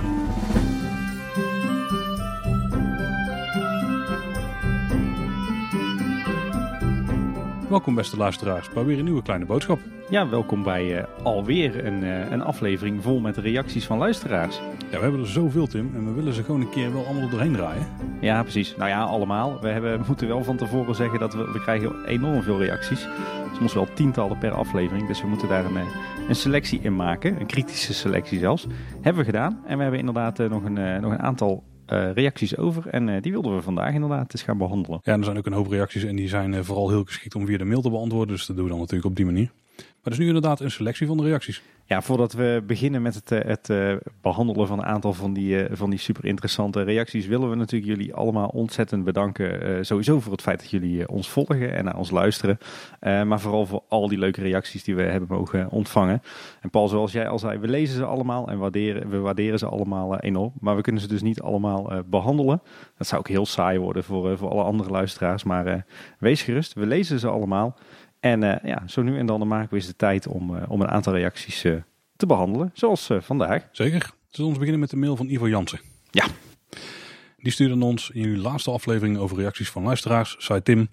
Thank you. Welkom beste luisteraars bij weer een nieuwe kleine boodschap. Ja, welkom bij uh, alweer een, uh, een aflevering vol met reacties van luisteraars. Ja, we hebben er zoveel Tim en we willen ze gewoon een keer wel allemaal doorheen draaien. Ja, precies. Nou ja, allemaal. We hebben, moeten wel van tevoren zeggen dat we, we krijgen enorm veel reacties. Soms wel tientallen per aflevering, dus we moeten daar een, een selectie in maken. Een kritische selectie zelfs. Hebben we gedaan en we hebben inderdaad uh, nog, een, nog een aantal uh, reacties over. En uh, die wilden we vandaag inderdaad eens gaan behandelen. Ja, er zijn ook een hoop reacties en die zijn uh, vooral heel geschikt om via de mail te beantwoorden. Dus dat doen we dan natuurlijk op die manier. Maar dat is nu inderdaad een selectie van de reacties. Ja, voordat we beginnen met het, het uh, behandelen van een aantal van die, uh, van die super interessante reacties, willen we natuurlijk jullie allemaal ontzettend bedanken. Sowieso voor het feit dat jullie ons volgen en naar ons luisteren. maar vooral voor al die leuke reacties die we hebben mogen ontvangen. En Paul, zoals jij al zei, we lezen ze allemaal en waarderen, we waarderen ze allemaal enorm. Maar we kunnen ze dus niet allemaal behandelen. Dat zou ook heel saai worden voor, voor alle andere luisteraars. Maar wees gerust, we lezen ze allemaal. En uh, ja, zo nu en dan maken we eens de tijd om, uh, om een aantal reacties uh, te behandelen, zoals vandaag. Zeker. Zullen we beginnen met de mail van Ivo Jansen? Ja. Die stuurde ons in jullie laatste aflevering over reacties van luisteraars. Zei Tim,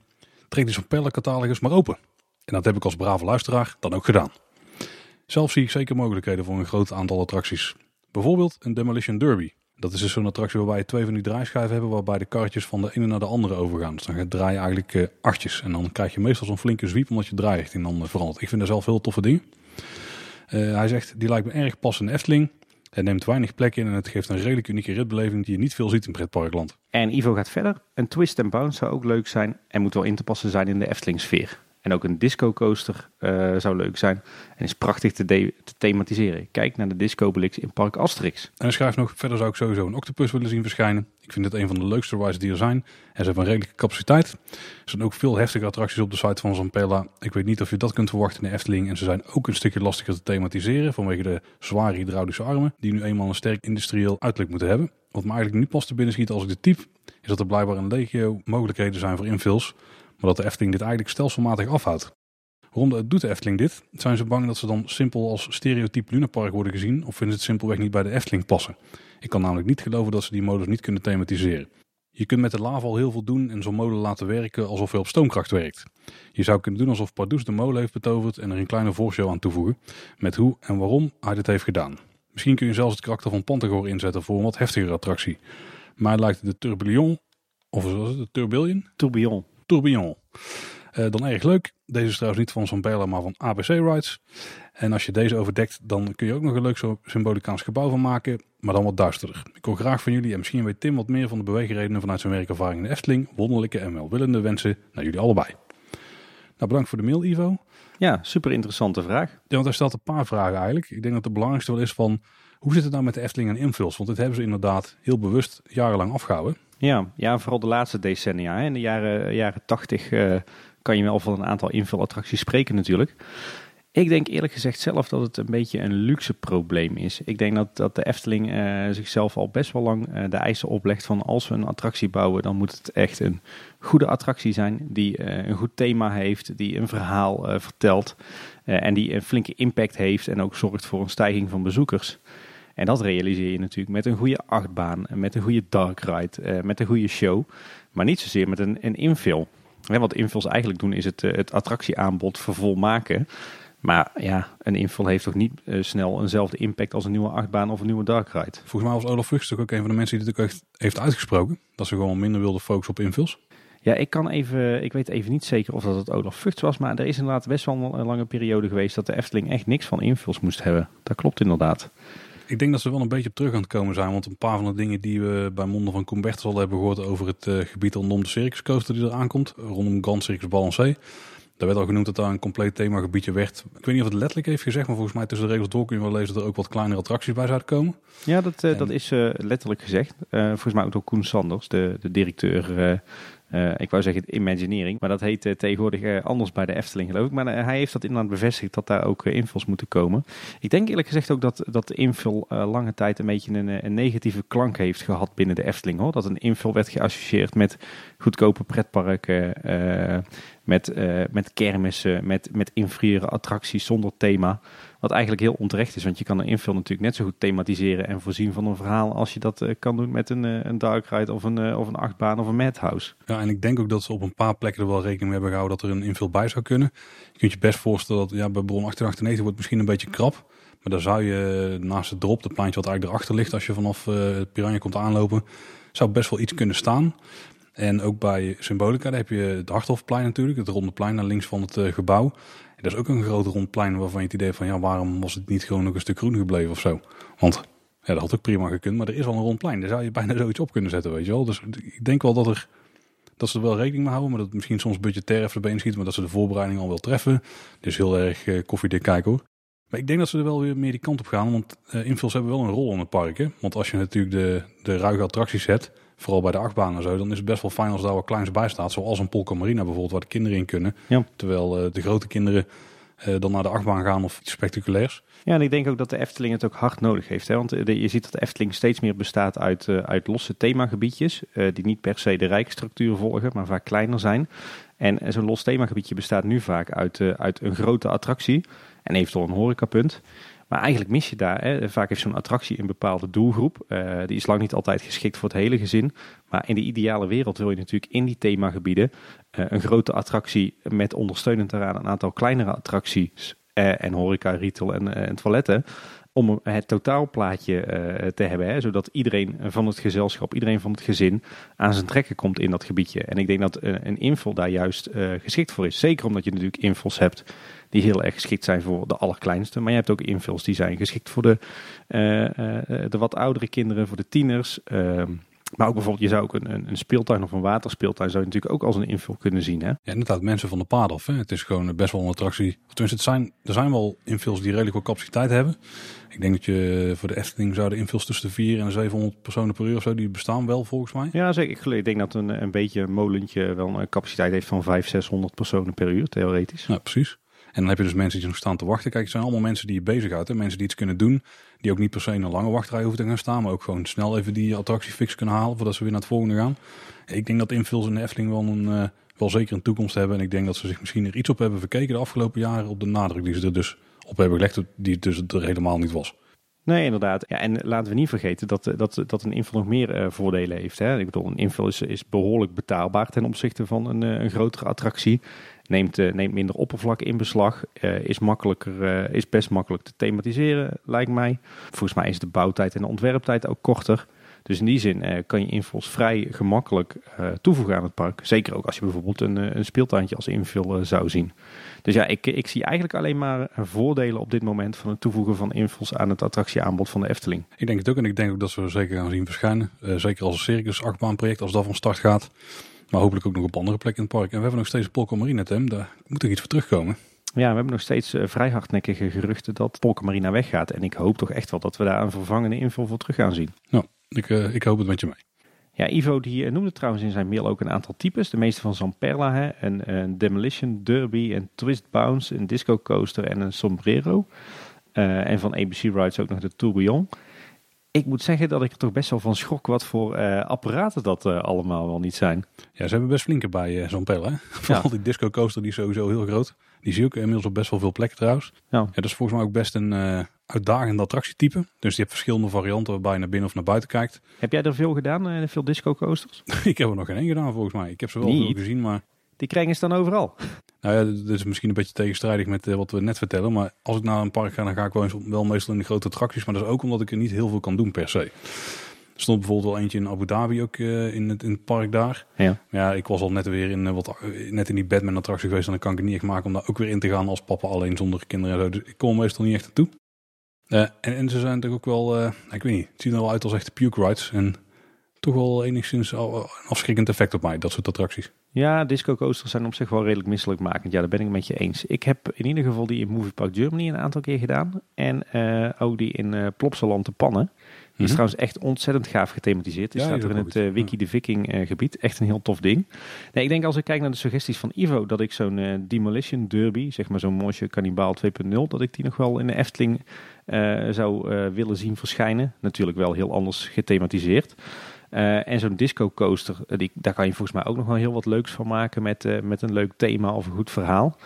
trek die zo'n pellencatalogus maar open. En dat heb ik als brave luisteraar dan ook gedaan. Zelf zie ik zeker mogelijkheden voor een groot aantal attracties. Bijvoorbeeld een Demolition Derby. Dat is dus zo'n attractie waarbij je twee van die draaischijven hebben, waarbij de karretjes van de ene naar de andere overgaan. Dus dan gaat draaien eigenlijk uh, achtjes. En dan krijg je meestal zo'n flinke zwiep omdat je draairichting dan uh, verandert. Ik vind dat zelf heel toffe dingen. Uh, hij zegt, die lijkt me erg passend Efteling. Het neemt weinig plek in en het geeft een redelijk unieke ritbeleving die je niet veel ziet in pretparkland. En Ivo gaat verder. Een twist and bounce zou ook leuk zijn en moet wel in te passen zijn in de Efteling sfeer. En ook een disco coaster uh, zou leuk zijn. En is prachtig te, thematiseren. Kijk naar de disco blix in Park Asterix. En hij schrijft nog, verder zou ik sowieso een octopus willen zien verschijnen. Ik vind het een van de leukste rides die er zijn. En ze hebben een redelijke capaciteit. Er zijn ook veel heftige attracties op de site van Zampella. Ik weet niet of je dat kunt verwachten in de Efteling. En ze zijn ook een stukje lastiger te thematiseren. Vanwege de zware hydraulische armen. Die nu eenmaal een sterk industrieel uiterlijk moeten hebben. Wat me eigenlijk nu pas te binnen schiet als ik dit type. Is dat er blijkbaar een legio mogelijkheden zijn voor infills. Maar dat de Efteling dit eigenlijk stelselmatig afhoudt. Waarom doet de Efteling dit? Zijn ze bang dat ze dan simpel als stereotype lunapark worden gezien? Of vinden ze het simpelweg niet bij de Efteling passen? Ik kan namelijk niet geloven dat ze die modus niet kunnen thematiseren. Je kunt met de lava al heel veel doen en zo'n molen laten werken alsof hij op stoomkracht werkt. Je zou kunnen doen alsof Pardoes de molen heeft betoverd en er een kleine voorshow aan toevoegen. Met hoe en waarom hij dit heeft gedaan. Misschien kun je zelfs het karakter van Pantagor inzetten voor een wat heftigere attractie. Maar lijkt de Tourbillon, of zoals het, de Tourbillon? Tourbillon. Tourbillon. Uh, dan erg leuk. Deze is trouwens niet van Zambella, maar van ABC Rides. En als je deze overdekt, dan kun je ook nog een leuk symbolicaans gebouw van maken, maar dan wat duisterder. Ik hoor graag van jullie en misschien weet Tim wat meer van de beweegredenen vanuit zijn werkervaring in de Efteling. Wonderlijke en welwillende wensen naar jullie allebei. Nou, bedankt voor de mail, Ivo. Ja, super interessante vraag. Ja, want hij stelt een paar vragen eigenlijk. Ik denk dat de belangrijkste wel is van, hoe zit het nou met de Efteling en invuls? Want dit hebben ze inderdaad heel bewust jarenlang afgehouden. Ja, ja vooral de laatste decennia. In de jaren, jaren 80 uh, kan je wel van een aantal invulattracties spreken natuurlijk. Ik denk eerlijk gezegd zelf dat het een beetje een luxe probleem is. Ik denk dat, dat de Efteling uh, zichzelf al best wel lang uh, de eisen oplegt van als we een attractie bouwen, dan moet het echt een goede attractie zijn die een goed thema heeft, die een verhaal vertelt en die een flinke impact heeft en ook zorgt voor een stijging van bezoekers. En dat realiseer je natuurlijk met een goede achtbaan, met een goede dark ride, met een goede show, maar niet zozeer met een, een infill. Ja, wat infills eigenlijk doen is het, het attractieaanbod vervolmaken. Maar ja, een invul heeft toch niet uh, snel eenzelfde impact als een nieuwe achtbaan of een nieuwe dark ride. Volgens mij was Olaf Vugst ook een van de mensen die dit ook echt heeft uitgesproken. Dat ze gewoon minder wilden focussen op invuls. Ja, ik kan even, ik weet even niet zeker of dat het Olaf Vugts was, maar er is inderdaad best wel een lange periode geweest dat de Efteling echt niks van invuls moest hebben. Dat klopt inderdaad. Ik denk dat ze wel een beetje op terug aan het komen zijn, want een paar van de dingen die we bij monden van Combertus al hebben gehoord over het uh, gebied rondom de Circus Coaster die er aankomt, rondom Grand Circus Balancé. Daar werd al genoemd dat daar een compleet themagebiedje werd. Ik weet niet of het letterlijk heeft gezegd, maar volgens mij tussen de regels door kun je wel lezen dat er ook wat kleinere attracties bij zouden komen. Ja, dat, en... dat is uh, letterlijk gezegd. Uh, volgens mij ook door Koen Sanders, de, de directeur. ik wou zeggen Imagineering, maar dat heet tegenwoordig anders bij de Efteling geloof ik. Maar hij heeft dat inderdaad bevestigd dat daar ook invuls moeten komen. Ik denk eerlijk gezegd ook dat, dat de invul lange tijd een beetje een, een, negatieve klank heeft gehad binnen de Efteling. Hoor. Dat een invul werd geassocieerd met goedkope pretparken met, uh, met kermissen, met, met attracties zonder thema. Wat eigenlijk heel onterecht is, want je kan een infill natuurlijk net zo goed thematiseren en voorzien van een verhaal als je dat kan doen met een, een Dark Ride of een, of een achtbaan of een Madhouse. Ja, en ik denk ook dat ze op een paar plekken er wel rekening mee hebben gehouden dat er een infill bij zou kunnen. Je kunt je best voorstellen dat ja, bij Bron 1898 wordt misschien een beetje krap. Maar daar zou je naast het drop, de pleintje wat eigenlijk erachter ligt als je vanaf uh, Piranha komt aanlopen, zou best wel iets kunnen staan. En ook bij Symbolica daar heb je het Harthofplein natuurlijk, het ronde plein naar links van het uh, gebouw. En dat is ook een groot rond plein waarvan je het idee van ja, waarom was het niet gewoon nog een stuk groen gebleven of zo? Want ja, dat had ook prima gekund, maar er is al een rond plein. Daar zou je bijna zoiets op kunnen zetten, weet je wel. Dus ik denk wel dat er dat ze er wel rekening mee houden, maar dat het misschien soms budgetair even de been schiet, maar dat ze de voorbereiding al wel treffen. Dus heel erg uh, koffiedik kijken hoor. Maar ik denk dat ze er wel weer meer die kant op gaan, want uh, invuls hebben wel een rol in het park. Hè? Want als je natuurlijk de, de ruige attracties zet, vooral bij de achtbaan en zo, dan is het best wel fijn als daar wat kleins bij staat. Zoals een Polka Marina bijvoorbeeld, waar de kinderen in kunnen. Ja. Terwijl uh, de grote kinderen uh, dan naar de achtbaan gaan of iets spectaculairs. Ja, en ik denk ook dat de Efteling het ook hard nodig heeft. Hè? Want je ziet dat de Efteling steeds meer bestaat uit, uh, uit losse themagebiedjes. Uh, die niet per se de rijkstructuur volgen, maar vaak kleiner zijn. En zo'n los themagebiedje bestaat nu vaak uit, uit een grote attractie en eventueel een horecapunt. Maar eigenlijk mis je daar. Hè. Vaak heeft zo'n attractie een bepaalde doelgroep. Uh, die is lang niet altijd geschikt voor het hele gezin. Maar in de ideale wereld wil je natuurlijk in die themagebieden uh, een grote attractie met ondersteunend eraan een aantal kleinere attracties uh, en horeca, retail en, en toiletten om het totaalplaatje uh, te hebben. Hè, zodat iedereen van het gezelschap, iedereen van het gezin aan zijn trekken komt in dat gebiedje. En ik denk dat een, een invul daar juist uh, geschikt voor is. Zeker omdat je natuurlijk invuls hebt die heel erg geschikt zijn voor de allerkleinste. Maar je hebt ook invuls die zijn geschikt voor de, de wat oudere kinderen, voor de tieners. Maar ook bijvoorbeeld, je zou ook een, een, speeltuin of een waterspeeltuin zou je natuurlijk ook als een invul kunnen zien. Hè? Ja, inderdaad, mensen van de pad af. Hè? Het is gewoon best wel een attractie. Tenminste, het zijn, er zijn wel invuls die redelijk veel capaciteit hebben. Ik denk dat je voor de Efteling zouden invuls tussen de 4 en de 700 personen per uur of zo, die bestaan wel volgens mij. Ja, zeker. Ik denk dat een, een beetje een molentje wel een capaciteit heeft van 500, 600 personen per uur, theoretisch. Ja, precies. En dan heb je dus mensen die nog staan te wachten. Kijk, het zijn allemaal mensen die je bezighoudt. Mensen die iets kunnen doen. Die ook niet per se in een lange wachtrij hoeven te gaan staan. Maar ook gewoon snel even die attractie fix kunnen halen. Voordat ze weer naar het volgende gaan. Ik denk dat invuls in de Efteling wel, een, uh, wel zeker een toekomst hebben. En ik denk dat ze zich misschien er iets op hebben verkeken de afgelopen jaren. Op de nadruk die ze er dus op hebben gelegd. Die dus er helemaal niet was. Nee, inderdaad. Ja, en laten we niet vergeten dat, dat, dat een invul nog meer uh, voordelen heeft. Hè. Ik bedoel, een invul is, is behoorlijk betaalbaar ten opzichte van een, een grotere attractie. Neemt, uh, neemt minder oppervlak in beslag. is, makkelijker, is best makkelijk te thematiseren, lijkt mij. Volgens mij is de bouwtijd en de ontwerptijd ook korter. Dus in die zin kan je invuls vrij gemakkelijk toevoegen aan het park. Zeker ook als je bijvoorbeeld een, een speeltuintje als invul zou zien. Dus ja, ik, ik zie eigenlijk alleen maar voordelen op dit moment van het toevoegen van invuls aan het attractieaanbod van de Efteling. Ik denk het ook en ik denk ook dat we zeker gaan zien verschijnen. zeker als een circus achtbaanproject, als dat van start gaat. Maar hopelijk ook nog op andere plekken in het park. En we hebben nog steeds Polka Marina, Tim. Daar moet er iets voor terugkomen. Ja, we hebben nog steeds vrij hardnekkige geruchten dat Polka Marina weggaat. En ik hoop toch echt wel dat we daar een vervangende invul voor terug gaan zien. Ja, ik, uh, ik hoop het met je mee. Ja, Ivo die noemde trouwens in zijn mail ook een aantal types. De meeste van Zamperla, hè, een, een Demolition Derby, een Twist Bounce, een Disco Coaster en een Sombrero. Uh, en van ABC Rides ook nog de Tourbillon. Ik moet zeggen dat ik er toch best wel van schrok wat voor uh, apparaten dat uh, allemaal wel niet zijn. Ja, ze hebben best flinke bij uh, Zamperla. Hè? Vooral ja. die Disco Coaster die is sowieso heel groot. Die zie ik inmiddels op best wel veel plekken trouwens. Ja. ja dat is volgens mij ook best een uitdagend attractietype. Dus je hebt verschillende varianten waarbij je naar binnen of naar buiten kijkt. Heb jij er veel gedaan, veel disco coasters? ik heb er nog geen één gedaan volgens mij. Ik heb ze wel veel gezien, maar... Die krijgen ze dan overal? Nou ja, dat is misschien een beetje tegenstrijdig met uh, wat we net vertellen. Maar als ik naar een park ga, dan ga ik wel, wel meestal in de grote attracties. Maar dat is ook omdat ik er niet heel veel kan doen per se. Er stond bijvoorbeeld wel eentje in Abu Dhabi ook uh, in, het, in het park daar. Ja. ja, ik was al net weer in, uh, wat, net in die Batman attractie geweest. En dan kan ik het niet echt maken om daar ook weer in te gaan als papa alleen zonder kinderen. En zo. Dus ik kom meestal niet echt naartoe. En, en, ze zijn natuurlijk ook wel, ik weet niet, het ziet er wel uit als echte puke rides. En toch wel enigszins een afschrikkend effect op mij, dat soort attracties. Ja, disco coasters zijn op zich wel redelijk misselijkmakend. Ja, daar ben ik met je eens. Ik heb in ieder geval die in Movie Park Germany een aantal keer gedaan. En ook die in uh, Plopsaland te Pannen. Die is mhm. trouwens echt ontzettend gaaf gethematiseerd. Die staat er in het uh, Wiki de Viking uh, gebied. Echt een heel tof ding. Nee, ik denk als ik kijk naar de suggesties van Ivo, dat ik zo'n uh, Demolition Derby, zeg maar zo'n Monsje Cannibal 2.0, dat ik die nog wel in de Efteling zou willen zien verschijnen. Natuurlijk wel heel anders gethematiseerd. En zo'n disco coaster, die, daar kan je volgens mij ook nog wel heel wat leuks van maken met, met een leuk thema of een goed verhaal.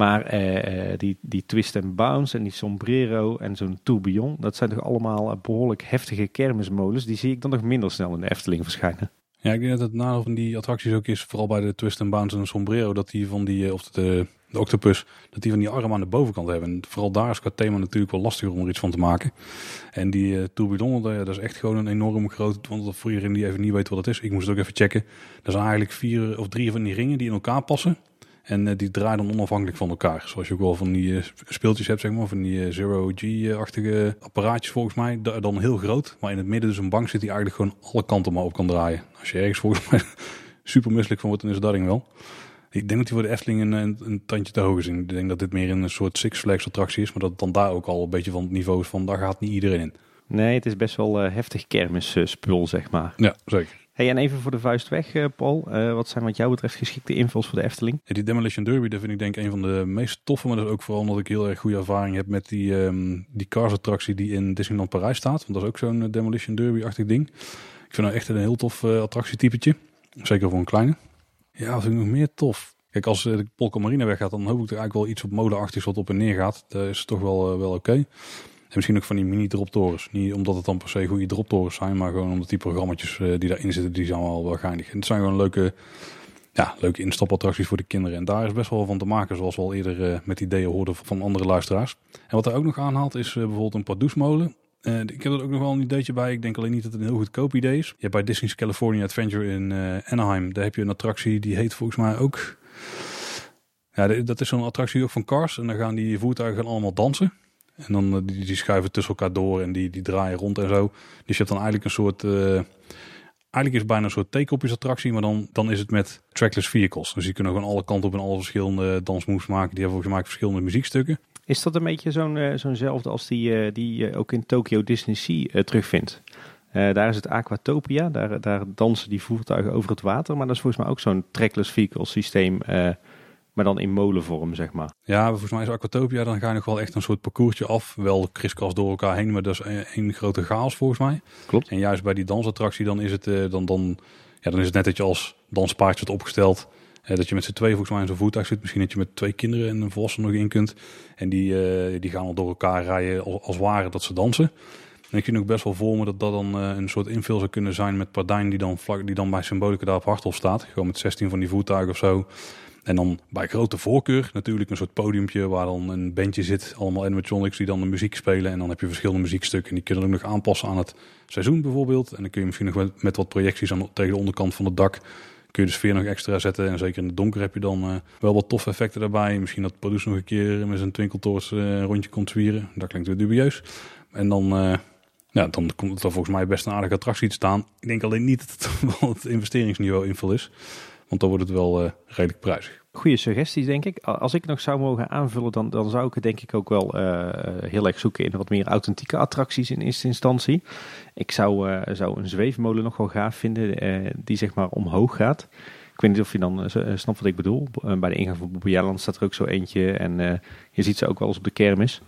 Maar eh, eh, die, die Twist and Bounce en die Sombrero en zo'n Tourbillon, dat zijn toch allemaal behoorlijk heftige kermismolens. Die zie ik dan nog minder snel in de Efteling verschijnen. Ja, ik denk dat het nadeel van die attracties ook is, vooral bij de Twist and Bounce en Sombrero, dat die van die, of de, de octopus, dat die van die arm aan de bovenkant hebben. En vooral daar is qua thema natuurlijk wel lastiger om er iets van te maken. En die uh, tourbillon, dat is echt gewoon een enorm groot, want voor iedereen die even niet weet wat het is, ik moest het ook even checken. Er zijn eigenlijk vier of drie van die ringen die in elkaar passen. En uh, die draaien dan onafhankelijk van elkaar. Zoals je ook wel van die uh, speeltjes hebt, zeg maar. Van die Zero-G-achtige apparaatjes volgens mij. dan heel groot. Maar in het midden dus een bank zit die eigenlijk gewoon alle kanten maar op kan draaien. Als je ergens volgens mij super misselijk van wordt, dan is dat ding wel. Ik denk dat die voor de Efteling een, een, een, tandje te hoog is. Ik denk dat dit meer een soort Six Flags attractie is. Maar dat het dan daar ook al een beetje van het niveau is van daar gaat niet iedereen in. Nee, het is best wel uh, heftig kermisspul, zeg maar. Ja, zeker. Hey, en even voor de vuist weg, uh, Paul. Uh, wat zijn wat jou betreft geschikte invuls voor de Efteling? Die Demolition Derby, dat vind ik denk een van de meest toffe. Maar dat is ook vooral omdat ik heel erg goede ervaring heb met die, um, die Cars attractie die in Disneyland Parijs staat. Want dat is ook zo'n Demolition Derby-achtig ding. Ik vind dat echt een heel tof attractietypetje. Zeker voor een kleine. Ja, wat vind ik nog meer tof? Kijk, als de Polka Marina weggaat, dan hoop ik er eigenlijk wel iets op modeachtigs wat op en neer gaat. Dat is toch wel, wel oké. En misschien ook van die mini droptorens. Niet omdat het dan per se goede droptorens zijn, maar gewoon omdat die programma's die daarin zitten, die zijn wel, wel geinig. En het zijn gewoon leuke, ja, leuke instapattracties voor de kinderen. En daar is best wel van te maken, zoals we al eerder uh, met ideeën hoorden van andere luisteraars. En wat hij ook nog aanhaalt is uh, bijvoorbeeld een Pardoesmolen. Uh, ik heb er ook nog wel een ideetje bij. Ik denk alleen niet dat het een heel goedkoop idee is. Je hebt bij Disney's California Adventure in Anaheim, daar heb je een attractie die heet volgens mij ook ja, dat is zo'n attractie ook van Cars. En dan gaan die voertuigen allemaal dansen. En dan uh, die, die schuiven tussen elkaar door en die, die draaien rond en zo. Dus je hebt dan eigenlijk een soort... Uh, eigenlijk is het bijna een soort theekopjesattractie, maar dan, dan is het met trackless vehicles. Dus die kunnen gewoon alle kanten op en alle verschillende dansmoves maken. Die hebben volgens mij verschillende muziekstukken. Is dat een beetje zo'n uh, zo'nzelfde als die, die je ook in Tokyo Disney Sea terugvindt? daar is het Aquatopia, daar, daar dansen die voertuigen over het water. Maar dat is volgens mij ook zo'n trackless vehicle systeem maar dan in molenvorm, zeg maar. Ja, volgens mij is Aquatopia, dan ga je nog wel echt een soort parcoursje af. Wel kriskras door elkaar heen, maar dat is één grote chaos volgens mij. Klopt. En juist bij die dansattractie, dan is het, uh, dan, dan, ja, dan is het net dat je als danspaardje wordt opgesteld. Uh, dat je met z'n twee volgens mij in zo'n voertuig zit. Misschien dat je met twee kinderen en een volwassene nog in kunt. En die, uh, die gaan al door elkaar rijden als, als ware dat ze dansen. En ik zie ook best wel voor me dat dat dan een soort invul zou kunnen zijn met Pardijn die dan, vlak, die dan bij Symbolica daar op Harthof staat. Gewoon met 16 van die voertuigen of zo. En dan bij grote voorkeur natuurlijk een soort podiumpje waar dan een bandje zit. Allemaal animatronics die dan de muziek spelen. En dan heb je verschillende muziekstukken. En die kunnen ook nog aanpassen aan het seizoen bijvoorbeeld. En dan kun je misschien nog met, wat projecties aan, tegen de onderkant van het dak... kun je de sfeer nog extra zetten. En zeker in het donker heb je dan uh, wel wat toffe effecten daarbij. Misschien dat Produce nog een keer met zijn twinkeltoors uh, een rondje komt zwieren. Dat klinkt weer dubieus. En dan... Uh, ja, dan komt het er volgens mij best een aardige attractie te staan. Ik denk alleen niet dat het, het investeringsniveau invul is. Want dan wordt het wel uh, redelijk prijzig. Goede suggesties, denk ik. Als ik nog zou mogen aanvullen, dan, dan zou ik het denk ik ook wel uh, heel erg zoeken in wat meer authentieke attracties in eerste instantie. Ik zou, uh, zou een zweefmolen nog wel gaaf vinden, die zeg maar omhoog gaat. Ik weet niet of je dan snapt wat ik bedoel. bij de ingang van Bobbejaarland staat er ook zo eentje en je ziet ze ook wel eens op de kermis.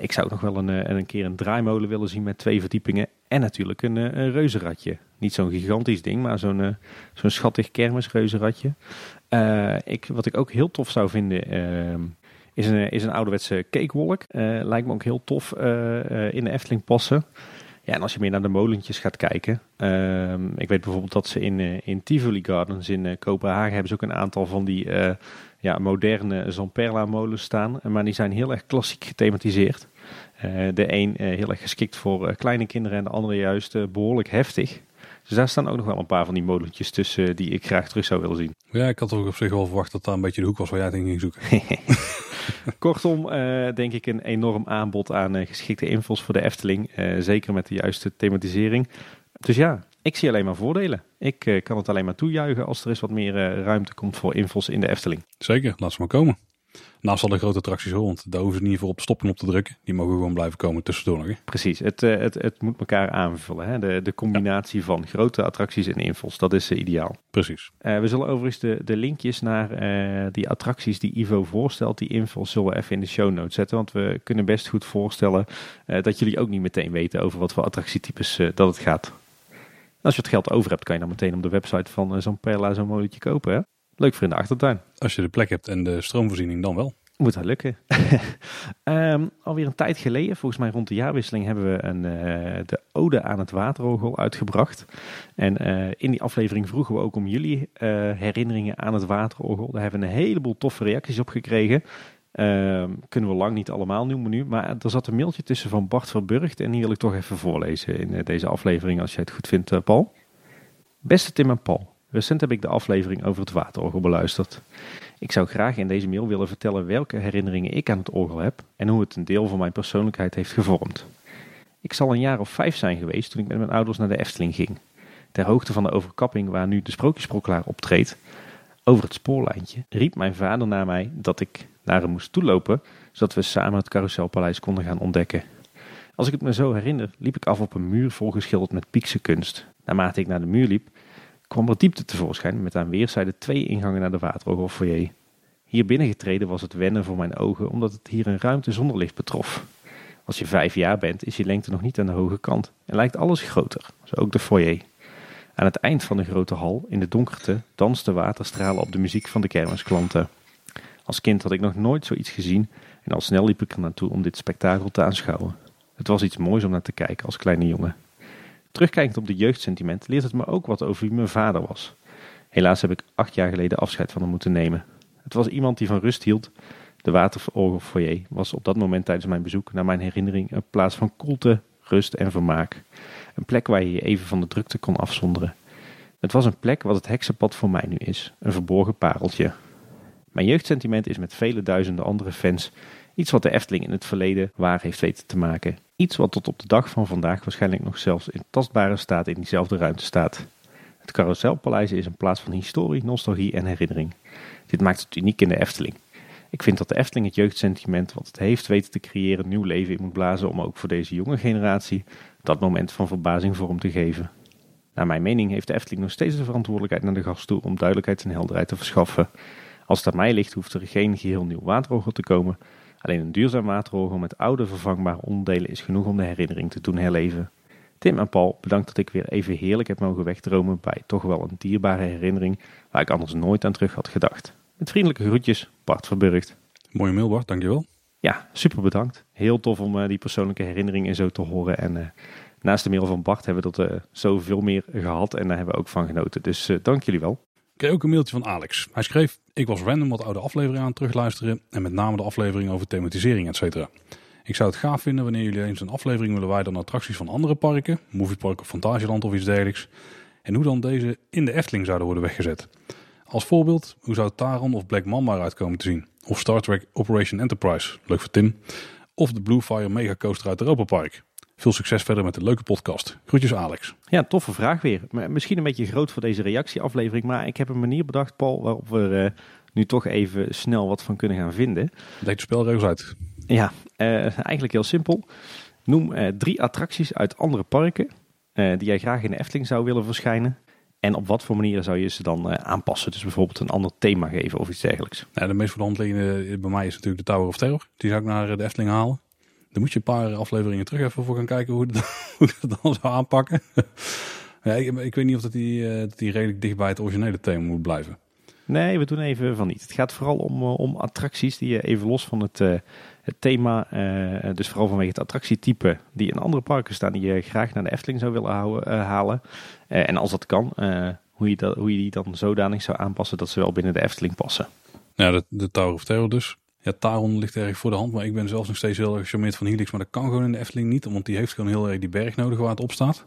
Ik zou ook nog wel een, een keer een draaimolen willen zien met twee verdiepingen en natuurlijk een, een reuzenradje. Niet zo'n gigantisch ding, maar zo'n zo'n schattig kermisreuzenradje. Uh, ik, wat ik ook heel tof zou vinden, is, een, is een ouderwetse cakewalk. Uh, lijkt me ook heel tof in de Efteling passen. Ja, en als je meer naar de molentjes gaat kijken. Ehm, ik weet bijvoorbeeld dat ze in, in Tivoli Gardens in Kopenhagen hebben ze ook een aantal van die ja, moderne Zamperla molens staan. Maar die zijn heel erg klassiek gethematiseerd. de een heel erg geschikt voor kleine kinderen en de andere juist behoorlijk heftig. Dus daar staan ook nog wel een paar van die molentjes tussen die ik graag terug zou willen zien. Ja, ik had ook op zich wel verwacht dat daar een beetje de hoek was waar jij het ging zoeken. Kortom, uh, denk ik een enorm aanbod aan uh, geschikte invuls voor de Efteling. Uh, zeker met de juiste thematisering. Dus ja, ik zie alleen maar voordelen. Ik kan het alleen maar toejuichen als er eens wat meer ruimte komt voor invuls in de Efteling. Zeker, laat ze maar komen. Naast alle grote attracties rond, daar hoeven ze niet voor op de stopknop te drukken. Die mogen gewoon blijven komen tussendoor nog. Hè? Precies, het, uh, het, het moet elkaar aanvullen. Hè? De, de combinatie ja. van grote attracties en invuls, dat is ideaal. Precies. Uh, we zullen overigens de, de linkjes naar die attracties die Ivo voorstelt, die invuls, zullen we even in de show notes zetten. Want we kunnen best goed voorstellen dat jullie ook niet meteen weten over wat voor attractietypes dat het gaat. Als je het geld over hebt, kan je dan meteen op de website van zo'n Perla zo'n molentje kopen. Hè? Leuk voor in de achtertuin. Als je de plek hebt en de stroomvoorziening, dan wel. Moet dat lukken. um, alweer een tijd geleden, volgens mij rond de jaarwisseling, hebben we een, uh, de Ode aan het Waterorgel uitgebracht. En uh, in die aflevering vroegen we ook om jullie uh, herinneringen aan het Waterorgel. Daar hebben we een heleboel toffe reacties op gekregen. Uh, kunnen we lang niet allemaal noemen nu. Maar er zat een mailtje tussen van Bart Verburgt. En die wil ik toch even voorlezen in uh, deze aflevering. Als jij het goed vindt, uh, Paul. Beste Tim en Paul. Recent heb ik de aflevering over het waterorgel beluisterd. Ik zou graag in deze mail willen vertellen welke herinneringen ik aan het orgel heb. En hoe het een deel van mijn persoonlijkheid heeft gevormd. Ik zal een jaar of vijf zijn geweest toen ik met mijn ouders naar de Efteling ging. Ter hoogte van de overkapping waar nu de Sprookjesproklaar optreedt. Over het spoorlijntje riep mijn vader naar mij dat ik naar hem moest toelopen, zodat we samen het carouselpaleis konden gaan ontdekken. Als ik het me zo herinner, liep ik af op een muur volgeschilderd met piekse kunst. Naarmate ik naar de muur liep, kwam er diepte tevoorschijn met aan weerszijden twee ingangen naar de waterorgel foyer. Hier binnengetreden was het wennen voor mijn ogen, omdat het hier een ruimte zonder licht betrof. Als je vijf jaar bent, is je lengte nog niet aan de hoge kant en lijkt alles groter, zo ook de foyer. Aan het eind van de grote hal, in de donkerte, dansten waterstralen op de muziek van de kermisklanten. Als kind had ik nog nooit zoiets gezien en al snel liep ik er naartoe om dit spektakel te aanschouwen. Het was iets moois om naar te kijken als kleine jongen. Terugkijkend op de jeugdsentiment leert het me ook wat over wie mijn vader was. Helaas heb ik acht jaar geleden afscheid van hem moeten nemen. Het was iemand die van rust hield. De waterorgelfoyer was op dat moment tijdens mijn bezoek naar mijn herinnering een plaats van koelte, rust en vermaak. Een plek waar je je even van de drukte kon afzonderen. Het was een plek wat het heksenpad voor mij nu is. Een verborgen pareltje. Mijn jeugdsentiment is met vele duizenden andere fans iets wat de Efteling in het verleden waar heeft weten te maken. Iets wat tot op de dag van vandaag waarschijnlijk nog zelfs in tastbare staat in diezelfde ruimte staat. Het Carouselpaleis is een plaats van historie, nostalgie en herinnering. Dit maakt het uniek in de Efteling. Ik vind dat de Efteling het jeugdsentiment wat het heeft weten te creëren nieuw leven in moet blazen om ook voor deze jonge generatie dat moment van verbazing vorm te geven. Naar mijn mening heeft de Efteling nog steeds de verantwoordelijkheid naar de gast toe om duidelijkheid en helderheid te verschaffen. Als het aan mij ligt hoeft er geen geheel nieuw waterorgel te komen. Alleen een duurzaam waterorgel met oude vervangbare onderdelen is genoeg om de herinnering te doen herleven. Tim en Paul, bedankt dat ik weer even heerlijk heb mogen wegdromen bij toch wel een dierbare herinnering waar ik anders nooit aan terug had gedacht. Met vriendelijke groetjes, Bart Verburgt. Mooie mail Bart, dankjewel. Ja, super bedankt. Heel tof om uh, die persoonlijke herinneringen zo te horen. En uh, naast de mail van Bart hebben we dat uh, zoveel meer gehad en daar hebben we ook van genoten. Dus dank jullie wel. Ik kreeg ook een mailtje van Alex. Hij schreef, ik was random wat oude afleveringen aan het terugluisteren en met name de aflevering over thematisering, et cetera. Ik zou het gaaf vinden wanneer jullie eens een aflevering willen wijden aan attracties van andere parken, Moviepark of Fantasieland of iets dergelijks. En hoe dan deze in de Efteling zouden worden weggezet. Als voorbeeld, hoe zou Taron of Black Mamba eruit komen te zien? Of Star Trek Operation Enterprise, leuk voor Tim. Of de Blue Fire Mega Coaster uit Europa Park. Veel succes verder met de leuke podcast. Groetjes Alex. Ja, toffe vraag weer. Misschien een beetje groot voor deze reactieaflevering, maar ik heb een manier bedacht, Paul, waarop we uh, nu toch even snel wat van kunnen gaan vinden. Leg de spelregels uit. Ja, uh, eigenlijk heel simpel. Noem uh, drie attracties uit andere parken die jij graag in de Efteling zou willen verschijnen. En op wat voor manieren zou je ze dan aanpassen? Dus bijvoorbeeld een ander thema geven of iets dergelijks. Ja, de meest voor de hand liggende bij mij is natuurlijk de Tower of Terror. Die zou ik naar de Efteling halen. Dan moet je een paar afleveringen terug even voor gaan kijken hoe, ik het dan zou aanpakken. ja, ik, ik, weet niet of dat die, uh, dat die redelijk dicht bij het originele thema moet blijven. Nee, we doen even van niet. Het gaat vooral om, uh, om attracties die je even los van het, uh, het thema, dus vooral vanwege het attractietype, die in andere parken staan, die je graag naar de Efteling zou willen houden, halen. en als dat kan, hoe, je dat, hoe je die dan zodanig zou aanpassen dat ze wel binnen de Efteling passen. Ja, de, de Tower of Terror dus. Ja, Taron ligt erg voor de hand, maar ik ben zelfs nog steeds heel erg gecharmeerd van Helix. Maar dat kan gewoon in de Efteling niet, want die heeft gewoon heel erg die berg nodig waar het op staat.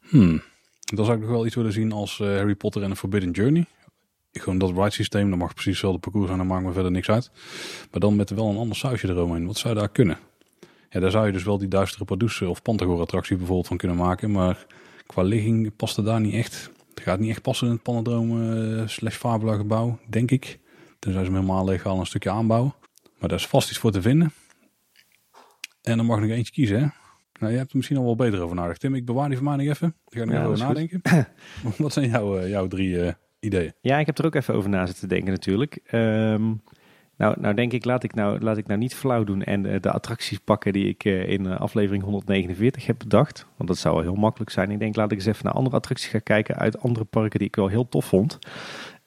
Hmm. Dan zou ik nog wel iets willen zien als uh, Harry Potter en een Forbidden Journey. Gewoon dat ride systeem, dan mag precies hetzelfde parcours zijn, dan maakt me verder niks uit. Maar dan met wel een ander sausje eromheen. Wat zou daar kunnen? Ja, daar zou je dus wel die duistere Pardoes of Pantagor attractie bijvoorbeeld van kunnen maken. Maar qua ligging past het daar niet echt. Het gaat niet echt passen in het Panadrome uh, slash Fabula gebouw, denk ik. Tenzij ze hem helemaal legaal een stukje aanbouwen. Maar daar is vast iets voor te vinden. En dan mag ik nog eentje kiezen, hè? Nou, je hebt er misschien al wel beter over nagedacht. Tim, ik bewaar die voor mij nog even. Ik ga er nog ja, over nadenken. Wat zijn jouw, jouw drie uh, ideeën? Ja, ik heb er ook even over na zitten denken natuurlijk. Um, nou, nou denk ik, laat ik nou, laat ik nou niet flauw doen en uh, de attracties pakken die ik uh, in aflevering 149 heb bedacht. Want dat zou wel heel makkelijk zijn. Ik denk, laat ik eens even naar andere attracties gaan kijken uit andere parken die ik wel heel tof vond.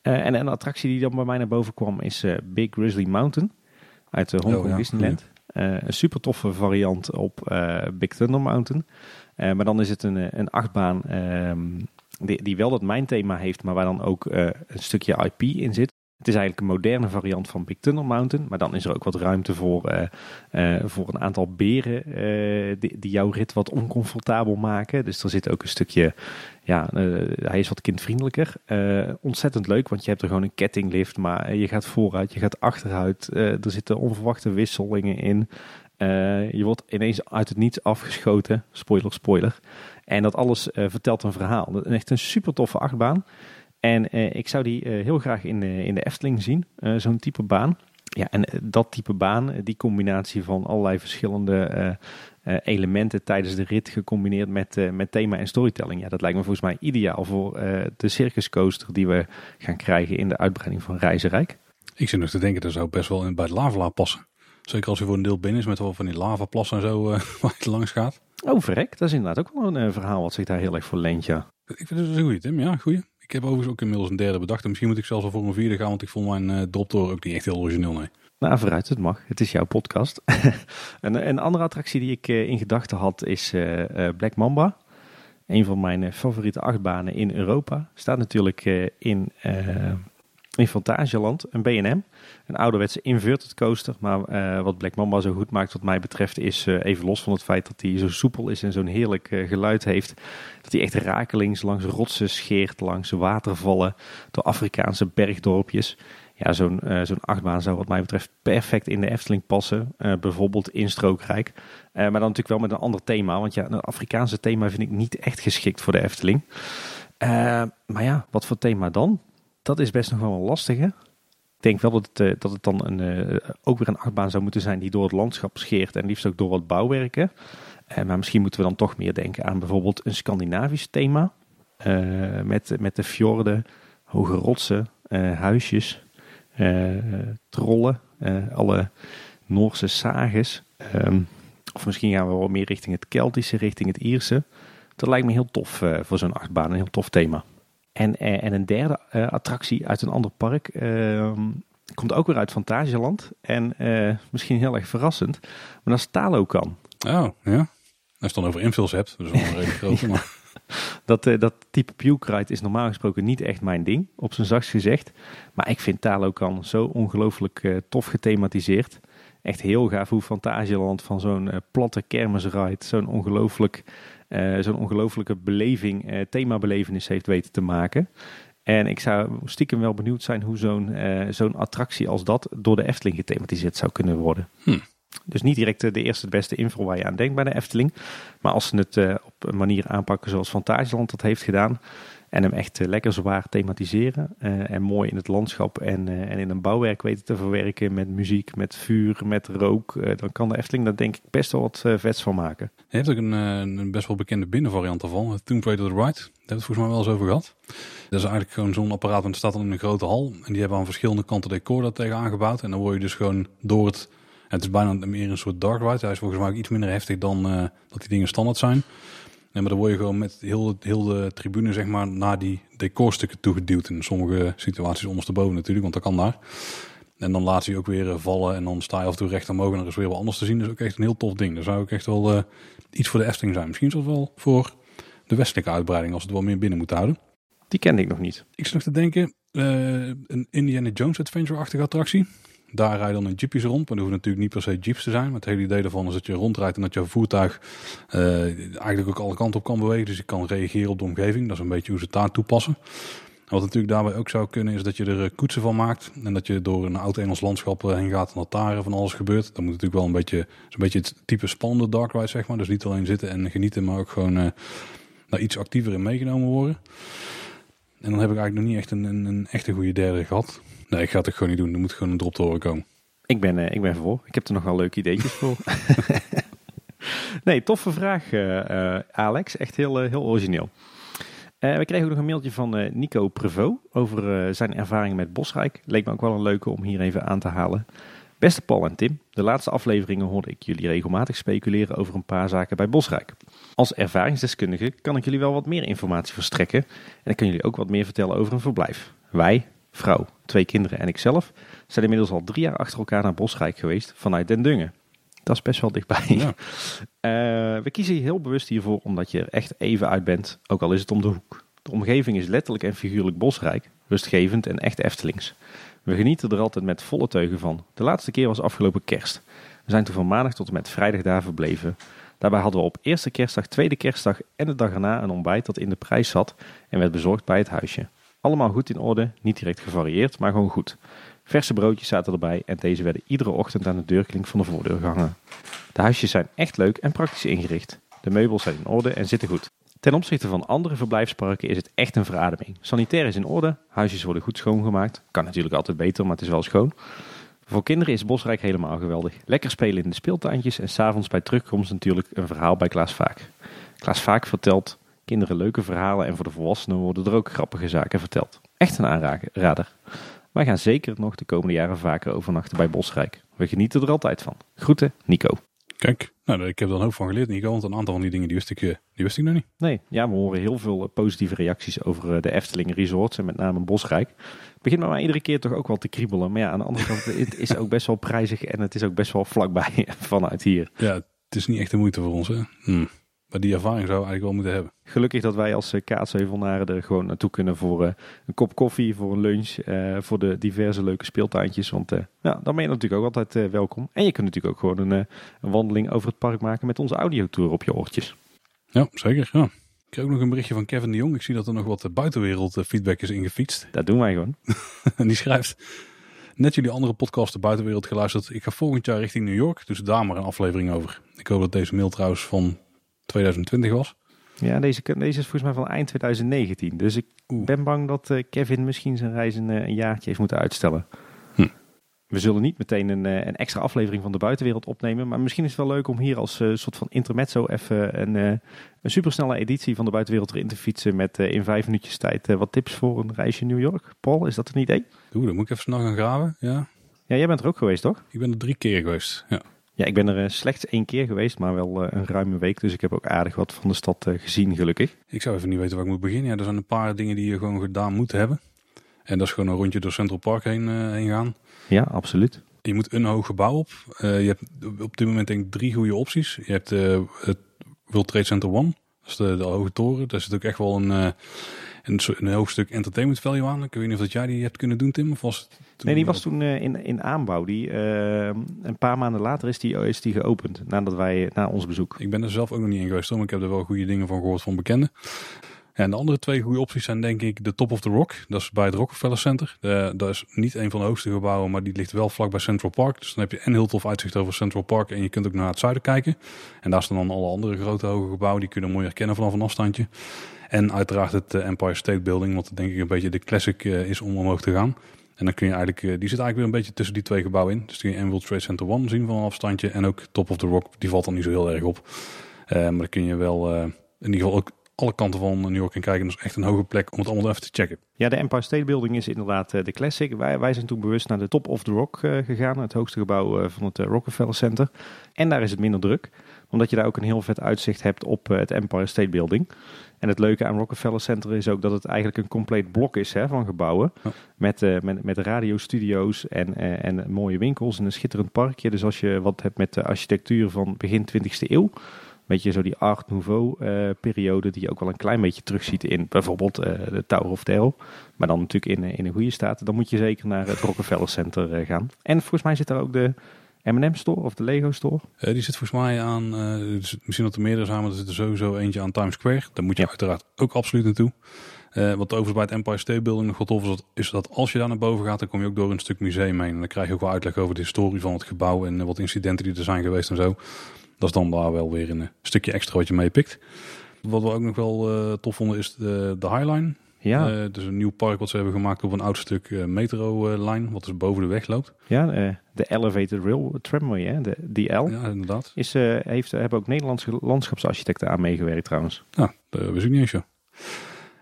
Uh, en een attractie die dan bij mij naar boven kwam is uh, Big Grizzly Mountain uit de Hongkong Oh, ja. Disneyland. Uh, een super toffe variant op Big Thunder Mountain. maar dan is het een, een achtbaan um, die, die wel dat mijn thema heeft, maar waar dan ook een stukje IP in zit. Het is eigenlijk een moderne variant van Big Tunnel Mountain. Maar dan is er ook wat ruimte voor, uh, uh, voor een aantal beren uh, die, die, jouw rit wat oncomfortabel maken. Dus er zit ook een stukje, ja, hij is wat kindvriendelijker. ontzettend leuk, want je hebt er gewoon een kettinglift. Maar je gaat vooruit, je gaat achteruit. er zitten onverwachte wisselingen in. je wordt ineens uit het niets afgeschoten. Spoiler, spoiler. En dat alles vertelt een verhaal. Echt een super toffe achtbaan. En uh, ik zou die uh, heel graag in de, in de Efteling zien, uh, zo'n type baan. Ja, en dat type baan, die combinatie van allerlei verschillende elementen tijdens de rit gecombineerd met, met thema en storytelling. Ja, dat lijkt me volgens mij ideaal voor de circuscoaster die we gaan krijgen in de uitbreiding van Reizenrijk. Ik zit nog te denken, dat zou best wel in, bij het passen. Zeker als je voor een deel binnen is met wel van die lavaplassen en zo waar je langs gaat. Oh, verrek. Dat is inderdaad ook wel een verhaal wat zich daar heel erg voor leent, ja. Ik vind het een goeie, Tim. Ja, goeie. Ik heb overigens ook inmiddels een derde bedacht. En misschien moet ik zelfs al voor een vierde gaan, want ik vond mijn uh, ook niet echt heel origineel. Nee. Nou, vooruit, het mag. Het is jouw podcast. een, een, andere attractie die ik uh, in gedachten had is uh, Black Mamba. Een van mijn favoriete achtbanen in Europa. Staat natuurlijk in, in Fantasieland, een B&M. Een ouderwetse inverted coaster. Maar wat Black Mamba zo goed maakt wat mij betreft is, even los van het feit dat hij zo soepel is en zo'n heerlijk geluid heeft, dat hij echt rakelings langs rotsen scheert, langs watervallen, door Afrikaanse bergdorpjes. Ja, zo'n zo'n achtbaan zou wat mij betreft perfect in de Efteling passen. Bijvoorbeeld in Strookrijk. Maar dan natuurlijk wel met een ander thema. Want ja, een Afrikaanse thema vind ik niet echt geschikt voor de Efteling. maar ja, wat voor thema dan? Dat is best nog wel een lastige. Ik denk wel dat het, dat het dan een, ook weer een achtbaan zou moeten zijn die door het landschap scheert. En liefst ook door wat bouwwerken. maar misschien moeten we dan toch meer denken aan bijvoorbeeld een Scandinavisch thema. met, met de fjorden, hoge rotsen, huisjes. Trollen, alle Noorse sages. Um, of misschien gaan we wel meer richting het Keltische, richting het Ierse. Dat lijkt me heel tof voor zo'n achtbaan, een heel tof thema. En, en een derde attractie uit een ander park ehm, komt ook weer uit Fantasieland. En misschien heel erg verrassend, maar dat is Talokan. Oh, ja. Als je het dan over infills hebt, dat is wel een redelijk grote, maar... Dat, uh, dat type Pewkite is normaal gesproken niet echt mijn ding, op zijn zachtst gezegd. Maar ik vind Talokan zo ongelooflijk uh, tof gethematiseerd. Echt heel gaaf hoe Fantasieland van zo'n uh, platte kermisride zo'n ongelooflijk, zo'n ongelooflijke beleving, themabelevenis heeft weten te maken. En ik zou stiekem wel benieuwd zijn hoe zo'n zo'n attractie als dat door de Efteling gethematiseerd zou kunnen worden. Hm. Dus niet direct de eerste, beste info waar je aan denkt bij de Efteling. Maar als ze het uh, op een manier aanpakken zoals Fantasieland dat heeft gedaan. En hem echt uh, lekker zwaar thematiseren. Uh, en mooi in het landschap en, en in een bouwwerk weten te verwerken. Met muziek, met vuur, met rook. dan kan de Efteling daar denk ik best wel wat vets van maken. Je hebt ook een, een best wel bekende binnenvariant ervan. Tomb Raider Ride. Daar hebben we het volgens mij wel eens over gehad. Dat is eigenlijk gewoon zo'n apparaat en het staat dan in een grote hal. En die hebben aan verschillende kanten decor daar tegen aangebouwd. En dan word je dus gewoon door het het is bijna meer een soort dark ride. Hij is volgens mij ook iets minder heftig dan dat die dingen standaard zijn. Nee, maar dan word je gewoon met heel, heel de tribune zeg maar naar die decorstukken toegeduwd. In sommige situaties ondersteboven natuurlijk, want dat kan daar. En dan laat je ook weer vallen en dan sta je af en toe recht omhoog en er is weer wat anders te zien. Dat is ook echt een heel tof ding. Dat zou ook echt wel uh, iets voor de Efteling zijn. Misschien zelfs wel voor de westelijke uitbreiding als het wel meer binnen moet houden. Die kende ik nog niet. Ik zit nog te denken, uh, een Indiana Jones Adventure-achtige attractie. Daar rijden dan in jeepjes rond. Maar dat hoeven natuurlijk niet per se jeeps te zijn. Maar het hele idee daarvan is dat je rondrijdt en dat je voertuig uh, eigenlijk ook alle kanten op kan bewegen. Dus je kan reageren op de omgeving. Dat is een beetje hoe ze het daar toepassen. Wat natuurlijk daarbij ook zou kunnen is dat je er koetsen van maakt. En dat je door een oud-Engels landschap heen gaat en dat daar van alles gebeurt. Dat moet natuurlijk wel een beetje, een beetje het type spannende dark ride zeg maar. Dus niet alleen zitten en genieten, maar ook gewoon uh, iets actiever in meegenomen worden. En dan heb ik eigenlijk nog niet echt een, een, een echte goede derde gehad. Nee, ik ga het gewoon niet doen. Er moet gewoon een drop te horen komen. Ik ben, uh, ik ben voor. Ik heb er nog wel leuke ideetjes voor. nee, toffe vraag, uh, uh, Alex. Echt heel, heel origineel. we kregen ook nog een mailtje van Nico Prevot over zijn ervaringen met Bosrijk. Leek me ook wel een leuke om hier even aan te halen. Beste Paul en Tim, de laatste afleveringen hoorde ik jullie regelmatig speculeren over een paar zaken bij Bosrijk. Als ervaringsdeskundige kan ik jullie wel wat meer informatie verstrekken en ik kan jullie ook wat meer vertellen over een verblijf. Wij, vrouw, twee kinderen en ikzelf zijn inmiddels al drie jaar achter elkaar naar Bosrijk geweest vanuit Den Dungen. Dat is best wel dichtbij. Ja. Eh, we kiezen heel bewust hiervoor omdat je er echt even uit bent, ook al is het om de hoek. De omgeving is letterlijk en figuurlijk bosrijk, rustgevend en echt Eftelings. We genieten er altijd met volle teugen van. De laatste keer was afgelopen kerst. We zijn toen van maandag tot en met vrijdag daar verbleven. Daarbij hadden we op eerste kerstdag, tweede kerstdag en de dag erna een ontbijt dat in de prijs zat en werd bezorgd bij het huisje. Allemaal goed in orde, niet direct gevarieerd, maar gewoon goed. Verse broodjes zaten erbij en deze werden iedere ochtend aan de deurklink van de voordeur gehangen. De huisjes zijn echt leuk en praktisch ingericht. De meubels zijn in orde en zitten goed. Ten opzichte van andere verblijfsparken is het echt een verademing. Sanitair is in orde, huisjes worden goed schoongemaakt. Kan natuurlijk altijd beter, maar het is wel schoon. Voor kinderen is Bosrijk helemaal geweldig. Lekker spelen in de speeltuintjes en s'avonds bij terugkomst natuurlijk een verhaal bij Klaas Vaak. Klaas Vaak vertelt kinderen leuke verhalen en voor de volwassenen worden er ook grappige zaken verteld. Echt een aanrader. Wij gaan zeker nog de komende jaren vaker overnachten bij Bosrijk. We genieten er altijd van. Groeten, Nico. Kijk, nou, ik heb er een hoop van geleerd, Nico. Want een aantal van die dingen die wist ik, eh, die wist ik nog niet. Nee, ja, we horen heel veel eh, positieve reacties over eh, de Efteling Resorts en met name Bosrijk. Het begint mij iedere keer toch ook wel te kriebelen. Maar ja, aan de andere kant, het is ook best wel prijzig en het is ook best wel vlakbij vanuit hier. Ja, het is niet echt de moeite voor ons, hè. Hm. Maar die ervaring zou eigenlijk wel moeten hebben. Gelukkig dat wij als eh, Kaatsheuvelnaren er gewoon naartoe kunnen voor eh, een kop koffie, voor een lunch, eh, voor de diverse leuke speeltuintjes. Want ja, dan ben je natuurlijk ook altijd welkom. En je kunt natuurlijk ook gewoon een, een wandeling over het park maken met onze audiotour op je oortjes. Ja, zeker. Ja. Ik kreeg ook nog een berichtje van Kevin de Jong. Ik zie dat er nog wat buitenwereld feedback is ingefietst. Dat doen wij gewoon. en die schrijft... Net jullie andere podcast de buitenwereld geluisterd. Ik ga volgend jaar richting New York, dus daar maar een aflevering over. Ik hoop dat deze mail trouwens van 2020 was. Ja, deze, deze is volgens mij van eind 2019. Dus ik ben bang dat uh, Kevin misschien zijn reis een, een, jaartje heeft moeten uitstellen. Hm. We zullen niet meteen een, een, extra aflevering van de buitenwereld opnemen. Maar misschien is het wel leuk om hier als uh, soort van intermezzo even een, uh, een supersnelle editie van de buitenwereld erin te fietsen. Met in vijf minuutjes tijd wat tips voor een reisje New York. Paul, is dat een idee? Oeh, dan moet ik even snel gaan graven. Ja. ja, jij bent er ook geweest, toch? Ik ben er drie keer geweest, ja. Ja, ik ben er eh, slechts één keer geweest, maar wel eh, een ruime week. Dus ik heb ook aardig wat van de stad eh, gezien, gelukkig. Ik zou even niet weten waar ik moet beginnen. Ja, er zijn een paar dingen die je gewoon gedaan moet hebben. En dat is gewoon een rondje door Central Park heen, heen gaan. Ja, absoluut. Je moet een hoog gebouw op. je hebt op dit moment denk ik drie goede opties. Je hebt het World Trade Center One. Dat is de, de hoge toren. Daar zit ook echt wel een een, een hoofdstuk entertainment value aan. Ik weet niet of dat jij die hebt kunnen doen, Tim. Of was het nee, die was toen uh, in, in aanbouw. Die, uh, een paar maanden later is die, is die geopend, nadat wij, na ons bezoek. Ik ben er zelf ook nog niet in geweest, maar ik heb er wel goede dingen van gehoord van bekenden. en de andere twee goede opties zijn denk ik de Top of the Rock. Dat is bij het Rockefeller Center. dat is niet een van de hoogste gebouwen, maar die ligt wel vlak bij Central Park. Dus dan heb je een heel tof uitzicht over Central Park. En je kunt ook naar het zuiden kijken. En daar staan dan alle andere grote hoge gebouwen. Die kunnen mooi herkennen vanaf een afstandje. En uiteraard het eh, Empire State Building, wat denk ik een beetje de classic eh, is om omhoog te gaan. En dan kun je eigenlijk, eh, die zit eigenlijk weer een beetje tussen die twee gebouwen in. Dus kun je World Trade Center One zien van een afstandje. En ook Top of the Rock, die valt dan niet zo heel erg op. maar dan kun je wel in ieder geval ook alle kanten van New York in kijken. Dat is echt een hoge plek om het allemaal even te checken. Ja, de Empire State Building is inderdaad de classic. Wij, wij zijn toen bewust naar de Top of the Rock gegaan. Het hoogste gebouw van het Rockefeller Center. En daar is het minder druk. Omdat je daar ook een heel vet uitzicht hebt op het Empire State Building. En het leuke aan Rockefeller Center is ook dat het eigenlijk een compleet blok is hè, van gebouwen. Met, uh, met, met radiostudio's en, uh, en mooie winkels en een schitterend parkje. Dus als je wat hebt met de architectuur van begin 20e eeuw. Weet je, zo die Art Nouveau uh, periode die je ook wel een klein beetje terugziet in bijvoorbeeld de Tower of Terror. Maar dan natuurlijk in, in een goede staat. Dan moet je zeker naar het Rockefeller Center gaan. En volgens mij zit daar ook de M&M Store of de Lego Store? Uh, die zit volgens mij aan, uh, misschien dat er meerdere samen, er zit er sowieso eentje aan Times Square. Daar moet je uiteraard ook absoluut naartoe. Uh, wat overigens bij het Empire State Building nog wat tof is, dat, is dat als je daar naar boven gaat, dan kom je ook door een stuk museum heen. En dan krijg je ook wel uitleg over de historie van het gebouw en wat incidenten die er zijn geweest en zo. Dat is dan daar wel weer een stukje extra wat je meepikt. Wat we ook nog wel tof vonden is de, de Highline. Ja. Uh, dus een nieuw park wat ze hebben gemaakt op een oud stuk uh, metro-lijn, wat dus boven de weg loopt. Ja, de Elevated Rail Tramway, hè? De, die L. Ja, inderdaad. Is, heeft, hebben ook Nederlandse landschapsarchitecten aan meegewerkt trouwens. Ja, dat wist ik niet eens zo.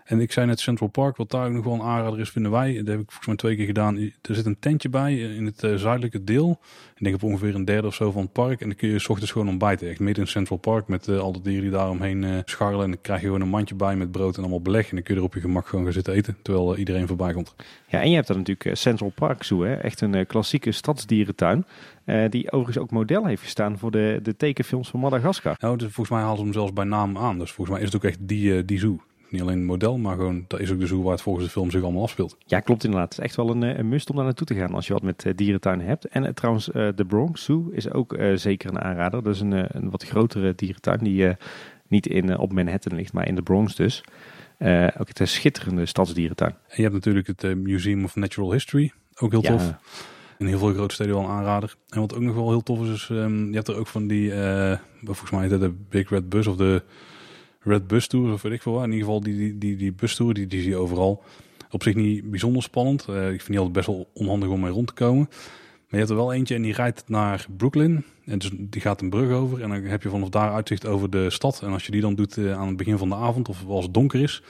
En ik zei net Central Park, wat daar ook nog wel een aanrader is, vinden wij. Dat heb ik volgens mij twee keer gedaan. Er zit een tentje bij in het uh, zuidelijke deel. Ik denk op ongeveer een derde of zo van het park. En dan kun je s ochtends gewoon ontbijten. Echt midden in Central Park met uh, al die dieren die daar omheen uh, scharrelen. En dan krijg je gewoon een mandje bij met brood en allemaal beleg. En dan kun je er op je gemak gewoon gaan zitten eten. Terwijl iedereen voorbij komt. Ja, en je hebt dan natuurlijk Central Park Zoo. Hè? Echt een klassieke stadsdierentuin. die overigens ook model heeft gestaan voor de, de tekenfilms van Madagaskar. Nou, dus volgens mij halen ze hem zelfs bij naam aan. Dus volgens mij is het ook echt die, die zoo niet alleen het model, maar gewoon dat is ook de zoo waar het volgens de film zich allemaal afspeelt. Ja, klopt inderdaad. Het is echt wel een, een must om daar naartoe te gaan als je wat met uh, dierentuinen hebt. En uh, trouwens, uh, de Bronx Zoo is ook zeker een aanrader. Dat is een, een wat grotere dierentuin die niet in, op Manhattan ligt, maar in de Bronx dus. ook het een schitterende stadsdierentuin. En je hebt natuurlijk het Museum of Natural History, ook heel tof. In heel veel grote steden wel een aanrader. En wat ook nog wel heel tof is, is um, je hebt er ook van die, volgens mij de Big Red Bus of de Red Bus Tour of weet ik veel. In ieder geval die, die, die, die bus tour, die, die zie je overal. Op zich niet bijzonder spannend. Uh, ik vind die altijd best wel onhandig om mee rond te komen. Maar je hebt er wel eentje en die rijdt naar Brooklyn. En dus die gaat een brug over. En dan heb je vanaf daar uitzicht over de stad. En als je die dan doet uh, aan het begin van de avond of als het donker is.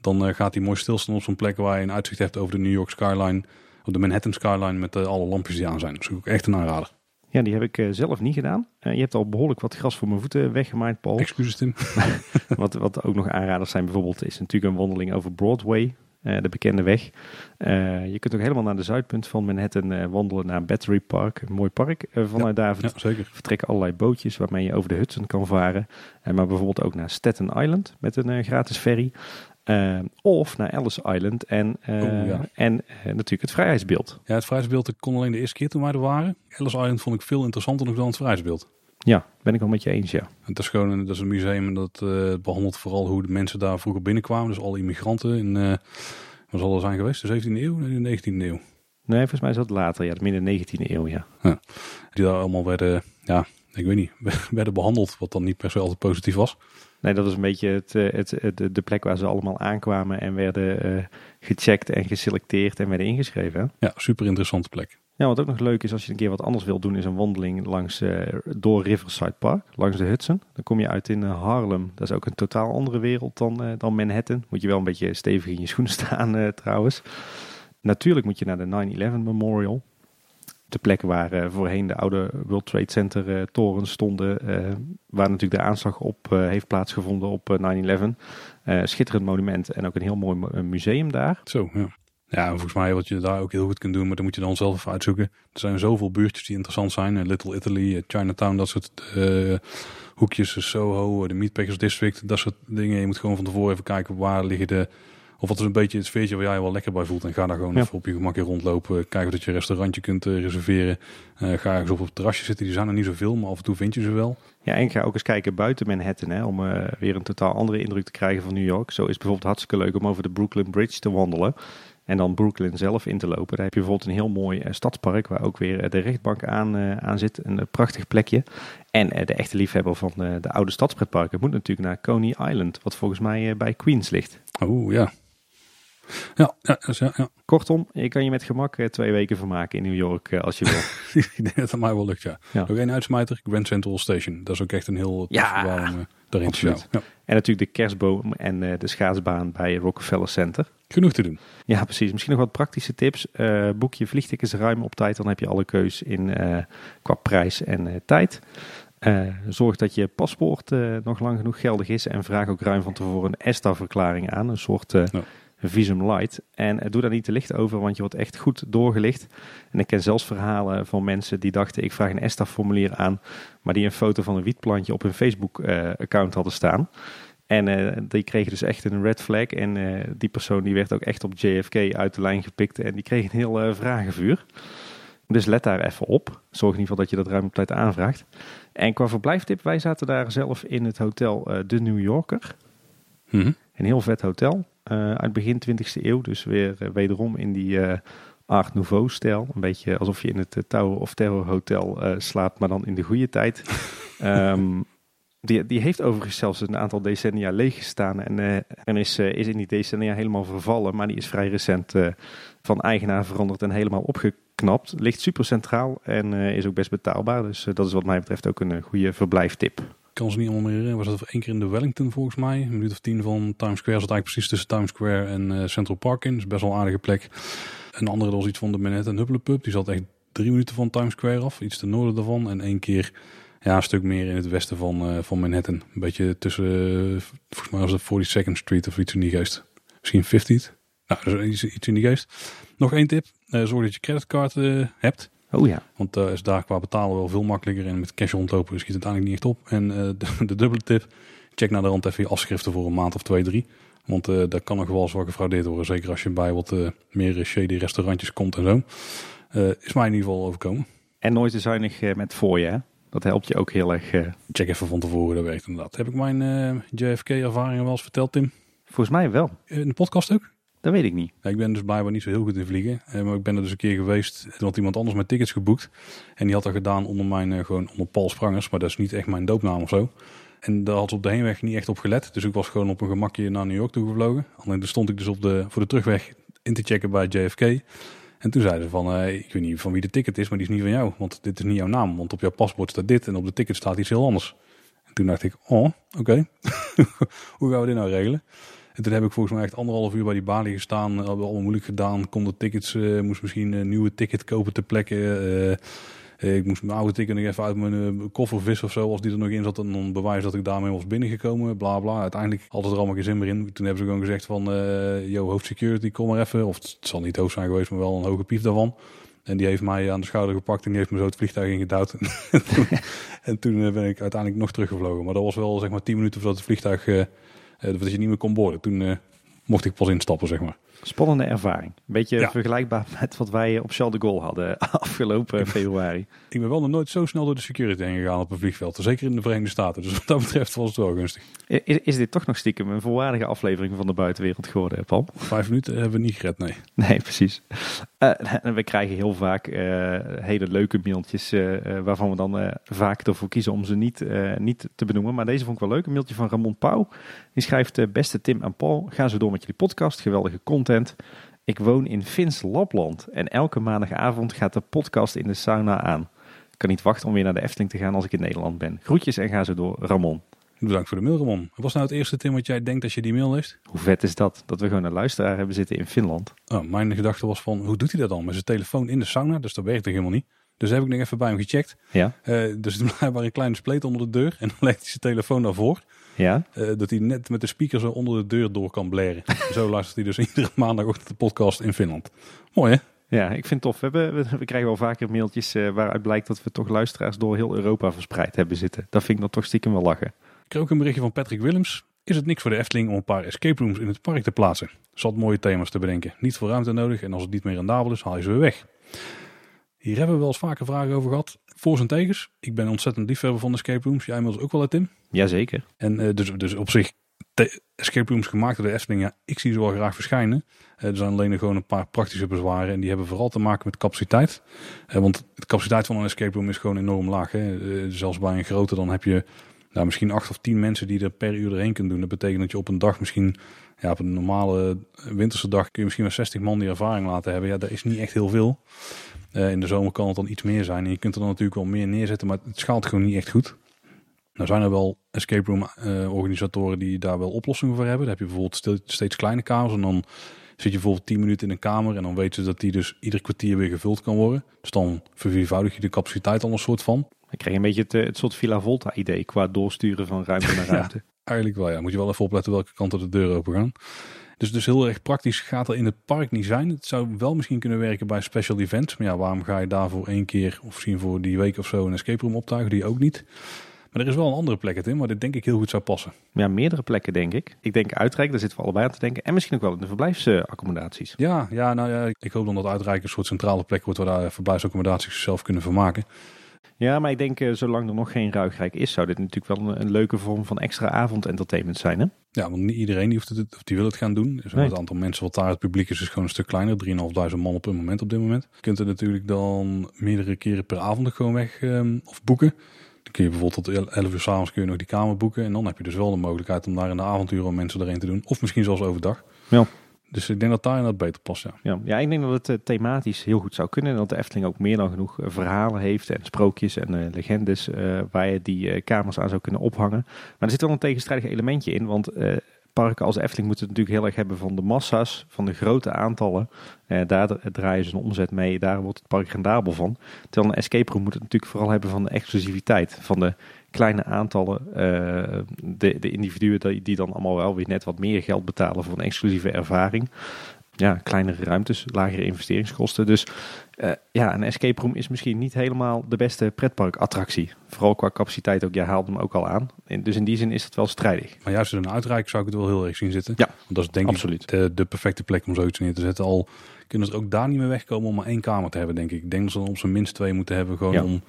Dan uh, gaat die mooi stilstaan op zo'n plek waar je een uitzicht hebt over de New York skyline. Of de Manhattan skyline met alle lampjes die aan zijn. Dus ook echt een aanrader. Ja, die heb ik uh, zelf niet gedaan. Uh, je hebt al behoorlijk wat gras voor mijn voeten weggemaaid, Paul. Excuses, Tim. wat, wat ook nog aanraders zijn bijvoorbeeld, is natuurlijk een wandeling over Broadway. Uh, de bekende weg. je kunt ook helemaal naar de zuidpunt van Manhattan wandelen naar Battery Park. Een mooi park. vanuit daar ja, zeker. vertrekken allerlei bootjes waarmee je over de Hudson kan varen. maar bijvoorbeeld ook naar Staten Island met een gratis ferry. Uh, of naar Ellis Island en, uh, oh, ja. en uh, natuurlijk het vrijheidsbeeld. Ja, het vrijheidsbeeld kon alleen de eerste keer toen wij er waren. Ellis Island vond ik veel interessanter nog dan het vrijheidsbeeld. Ja, ben ik wel met je eens, ja. Het is gewoon dat is een museum en dat behandelt vooral hoe de mensen daar vroeger binnenkwamen. Dus alle immigranten in, wat zal er zijn geweest? De 17e eeuw? Nee, de 19e eeuw. Nee, volgens mij is dat later, ja, midden 19e eeuw, ja. ja. Die daar allemaal werden, ja, ik weet niet, werden behandeld, wat dan niet per se altijd positief was. Nee, dat was een beetje het, eh, het, het, de plek waar ze allemaal aankwamen en werden uh, gecheckt en geselecteerd en werden ingeschreven. Ja, super interessante plek. Ja, wat ook nog leuk is als je een keer wat anders wilt doen, is een wandeling langs uh, door Riverside Park, langs de Hudson. Dan kom je uit in Harlem. Dat is ook een totaal andere wereld dan, dan Manhattan. Moet je wel een beetje stevig in je schoen staan trouwens. Natuurlijk moet je naar de 9-11 Memorial de plek waar uh, voorheen de oude World Trade Center uh, torens stonden, uh, waar natuurlijk de aanslag op heeft plaatsgevonden op 9-11. schitterend monument en ook een heel mooi museum daar. Zo, ja. Ja, volgens mij wat je daar ook heel goed kunt doen, maar dan moet je dan zelf even uitzoeken. Er zijn zoveel buurtjes die interessant zijn. Little Italy, Chinatown, dat soort hoekjes, Soho, de Meatpackers District, dat soort dingen. Je moet gewoon van tevoren even kijken waar liggen de of wat is een beetje het sfeertje waar jij wel lekker bij voelt. En ga daar gewoon even op je gemak in rondlopen. Kijken dat je een restaurantje kunt uh, reserveren. Uh, ga eens op het terrasje zitten. Die zijn er niet zoveel, maar af en toe vind je ze wel. Ja, en ga ook eens kijken buiten Manhattan. Hè, om uh, weer een totaal andere indruk te krijgen van New York. Zo is het bijvoorbeeld hartstikke leuk om over de Brooklyn Bridge te wandelen. En dan Brooklyn zelf in te lopen. Daar heb je bijvoorbeeld een heel mooi stadspark. Waar ook weer de rechtbank aan, aan zit. Een prachtig plekje. En de echte liefhebber van de oude stadspretparken moet natuurlijk naar Coney Island. Wat volgens mij bij Queens ligt. Oh ja, ja, ja, ja, ja. Kortom, je kan je met gemak eh, twee weken vermaken in New York eh, als je wil. ik denk dat het mij wel lukt, ja. ja. Ook één uitsmijter, Grand Central Station. Dat is ook echt een heel ja, om uh, daarin te Ja. En natuurlijk de kerstboom en de schaatsbaan bij Rockefeller Center. Genoeg te doen. Ja, precies. Misschien nog wat praktische tips. Uh, boek je vliegtickets ruim op tijd, dan heb je alle keus in, qua prijs en tijd. zorg dat je paspoort nog lang genoeg geldig is en vraag ook ruim van tevoren een ESTA-verklaring aan. Een soort Visum Light. En doe daar niet te licht over, want je wordt echt goed doorgelicht. En ik ken zelfs verhalen van mensen die dachten: ik vraag een ESTA-formulier aan, maar die een foto van een wietplantje op hun Facebook-account hadden staan. En uh, die kregen dus echt een red flag. En uh, die persoon die werd ook echt op JFK uit de lijn gepikt. En die kreeg een heel vragenvuur. Dus let daar even op. Zorg in ieder geval dat je dat ruim op tijd aanvraagt. En qua verblijftip, wij zaten daar zelf in het hotel De New Yorker. Mm Een heel vet hotel. Uh, uit begin 20e eeuw. Dus weer uh, wederom in die uh, Art Nouveau stijl. Een beetje alsof je in het Tower of Terror Hotel slaapt, maar dan in de goede tijd. um, die, die heeft overigens zelfs een aantal decennia leeggestaan en, en is, is in die decennia helemaal vervallen. Maar die is vrij recent van eigenaar veranderd en helemaal opgeknapt. Ligt super centraal en is ook best betaalbaar. Dus dat is wat mij betreft ook een goede verblijftip. Kan ze niet allemaal meer herinneren. Was dat één keer in de Wellington volgens mij. Een minuut of tien van Times Square. Zat eigenlijk precies tussen Times Square en eh, Central Park in. Dat is best wel een aardige plek. Een andere dat was iets van de Manhattan Hupplepub. Die zat echt drie minuten van Times Square af. Iets ten noorden daarvan. En één keer ja, een stuk meer in het westen van, eh, van Manhattan. Een beetje tussen, volgens mij was het 42nd Street of iets in die geest. Misschien 50th. Nou, dus iets, in die geest. Nog één tip. Eh, zorg dat je creditcard hebt. Oh ja. Want eh is daar qua betalen wel veel makkelijker. En met cash rondlopen schiet het uiteindelijk niet echt op. En eh, de, de dubbele tip. Check naar de rand even je afschriften voor een maand of twee, drie. Want eh daar kan nog wel eens wat gefraudeerd worden. Zeker als je bij wat eh, meer shady restaurantjes komt en zo. Eh, is mij in ieder geval overkomen. En nooit te zuinig eh, met voor je, hè? Dat helpt je ook heel erg. eh. Check even van tevoren, dat werkt inderdaad. Heb ik mijn eh, JFK-ervaringen wel eens verteld, Tim? volgens mij wel. In de podcast ook? Dat weet ik niet. Ik ben dus blijkbaar niet zo heel goed in vliegen. Eh, maar ik ben er dus een keer geweest. Toen had iemand anders mijn tickets geboekt. En die had dat gedaan onder mijn, eh, gewoon onder Paul Sprangers. Maar dat is niet echt mijn doopnaam of zo. En daar had ze op de heenweg niet echt op gelet. Dus ik was gewoon op een gemakje naar New York toe gevlogen. Alleen toen stond ik dus op de, voor de terugweg in te checken bij JFK. En toen zeiden ze van, eh, ik weet niet van wie de ticket is, maar die is niet van jou. Want dit is niet jouw naam. Want op jouw paspoort staat dit en op de ticket staat iets heel anders. En toen dacht ik, oh, oké. Hoe gaan we dit nou regelen? En toen heb ik volgens mij echt anderhalf uur bij die balie gestaan. Hebben we allemaal moeilijk gedaan. Kon de tickets, eh, moest misschien een nieuwe ticket kopen ter plekke. Eh, eh, ik moest mijn oude ticket nog even uit mijn eh, koffer of zo. Als die er nog in zat. Dan bewijs dat ik daarmee was binnengekomen. Bla bla. Uiteindelijk hadden ze er allemaal geen zin meer in. Toen hebben ze gewoon gezegd van... eh yo, hoofdsecurity, kom maar even. Of het zal niet hoofd zijn geweest, maar wel een hoge pief daarvan. En die heeft mij aan de schouder gepakt en die heeft me zo het vliegtuig ingedouwd. en toen, en toen eh, ben ik uiteindelijk nog teruggevlogen. Maar dat was wel zeg maar 10 minuten voordat het vliegtuig... eh, dat je niet meer kon boorden. Toen eh, mocht ik pas instappen, zeg maar. Spannende ervaring. Een beetje Ja. vergelijkbaar met wat wij op Charles de Gaulle hadden afgelopen februari. Ik ben wel nog nooit zo snel door de security heen gegaan op een vliegveld. Zeker in de Verenigde Staten. Dus wat dat betreft was het wel gunstig. Is, is dit toch nog stiekem een volwaardige aflevering van de buitenwereld geworden, Paul? Vijf minuten hebben we niet gered, nee. Nee, precies. Eh, we krijgen heel vaak eh, hele leuke mailtjes eh, waarvan we dan vaak ervoor kiezen om ze niet, niet te benoemen. Maar deze vond ik wel leuk. Een mailtje van Ramon Pauw. Die schrijft, beste Tim en Paul, ga zo door met jullie podcast. Geweldige content. Ik woon in Fins Lapland en elke maandagavond gaat de podcast in de sauna aan. Ik kan niet wachten om weer naar de Efteling te gaan als ik in Nederland ben. Groetjes en ga zo door, Ramon. Bedankt voor de mail, Ramon. Wat was nou het eerste, Tim, wat jij denkt als je die mail leest? Hoe vet is dat? Dat we gewoon een luisteraar hebben zitten in Finland. Oh, mijn gedachte was van, hoe doet hij dat dan? Met zijn telefoon in de sauna? Dus dat werkt toch helemaal niet? Dus heb ik nog even bij hem gecheckt. Ja? Eh dus er blijkbaar een kleine spleet onder de deur. En dan legt hij zijn telefoon daarvoor. Ja? eh, dat hij net met de speaker zo onder de deur door kan blaren. zo luistert hij dus iedere maandagochtend de podcast in Finland. Mooi hè? Ja, ik vind het tof. We, hebben, we, we krijgen wel vaker mailtjes eh, waaruit blijkt dat we toch luisteraars door heel Europa verspreid hebben zitten. Dat vind ik dan toch stiekem wel lachen. Ik kreeg ook een berichtje van Patrick Willems. Is het niks voor de Efteling om een paar escape rooms in het park te plaatsen? Zat mooie thema's te bedenken. Niet veel ruimte nodig en als het niet meer rendabel is, haal je ze weer weg. Hier hebben we wel eens vaker vragen over gehad. Voor's en tegens. Ik ben ontzettend liefhebber van escape rooms. Jij inmiddels ook wel, hè, Tim? Jazeker. En eh, dus, dus op zich, escape rooms gemaakt door de Efteling, ja, ik zie ze wel graag verschijnen. Eh, er zijn alleen gewoon een paar praktische bezwaren en die hebben vooral te maken met capaciteit. Eh, want de capaciteit van een escape room is gewoon enorm laag. Hè. Zelfs bij een grote dan heb je nou, misschien acht of tien mensen die er per uur erheen kunnen doen. Dat betekent dat je op een dag misschien, ja, op een normale winterse dag kun je misschien wel 60 man die ervaring laten hebben. Ja, dat is niet echt heel veel. Eh, in de zomer kan het dan iets meer zijn. En je kunt er dan natuurlijk wel meer neerzetten, maar het schaalt gewoon niet echt goed. Nou zijn er wel escape room eh, organisatoren die daar wel oplossingen voor hebben. Dan heb je bijvoorbeeld steeds kleine kamers en dan zit je bijvoorbeeld 10 minuten in een kamer en dan weten ze dat die dus ieder kwartier weer gevuld kan worden. Dus dan verviervoudig je de capaciteit al een soort van. Ik krijg een beetje het, eh, het soort Villa Volta idee qua doorsturen van ruimte naar Ja. ruimte. Eigenlijk wel, ja. Moet je wel even opletten welke kant de deuren open gaan. Dus, dus heel erg praktisch gaat er in het park niet zijn. Het zou wel misschien kunnen werken bij special events. Maar ja, waarom ga je daarvoor één keer of misschien voor die week of zo een escape room optuigen? Die ook niet. Maar er is wel een andere plek het in, waar dit denk ik heel goed zou passen. Ja, meerdere plekken denk ik. Ik denk Uitrijk, daar zitten we allebei aan te denken. En misschien ook wel in de verblijfsaccommodaties. Ja, ja, nou ja, ik hoop dan dat Uitrijk een soort centrale plek wordt waar daar verblijfsaccommodaties zichzelf kunnen vermaken. Ja, maar ik denk eh, zolang er nog geen Ruigrijk is, zou dit natuurlijk wel een, een leuke vorm van extra avondentertainment zijn. Hè? Ja, want niet iedereen die, hoeft het, of die wil het gaan doen. Dus Nee. Het aantal mensen wat daar het publiek is, is gewoon een stuk kleiner. 3.500 man op een moment op dit moment. Je kunt er natuurlijk dan meerdere keren per avond gewoon weg ehm, of boeken. Dan kun je bijvoorbeeld tot 11 uur s'avonds kun je nog die kamer boeken. En dan heb je dus wel de mogelijkheid om daar in de avonturen om mensen erheen te doen. Of misschien zelfs overdag. Ja. Dus ik denk dat daar inderdaad beter past, ja. Ja, ja, ik denk dat het eh, thematisch heel goed zou kunnen. En dat de Efteling ook meer dan genoeg eh, verhalen heeft en sprookjes en eh, legendes waar je die kamers aan zou kunnen ophangen. Maar er zit wel een tegenstrijdig elementje in, want parken als Efteling moeten het natuurlijk heel erg hebben van de massa's, van de grote aantallen. Eh, daar dra- draaien ze een omzet mee, daar wordt het park rendabel van. Terwijl een escape room moet het natuurlijk vooral hebben van de exclusiviteit, van de kleine aantallen, eh, de, de individuen die, die dan allemaal wel weer net wat meer geld betalen voor een exclusieve ervaring. Ja, kleinere ruimtes, lagere investeringskosten. Dus eh, ja, een escape room is misschien niet helemaal de beste pretparkattractie. Vooral qua capaciteit ook, jij haalde hem ook al aan. En dus in die zin is het wel strijdig. Maar juist in een uitreik zou ik het wel heel erg zien zitten. Ja, Want dat is denk absoluut. ik de, de perfecte plek om zoiets neer te zetten. Al kunnen ze ook daar niet meer wegkomen om maar één kamer te hebben, denk ik. Ik denk dat ze dan op zijn minst twee moeten hebben, gewoon Ja. om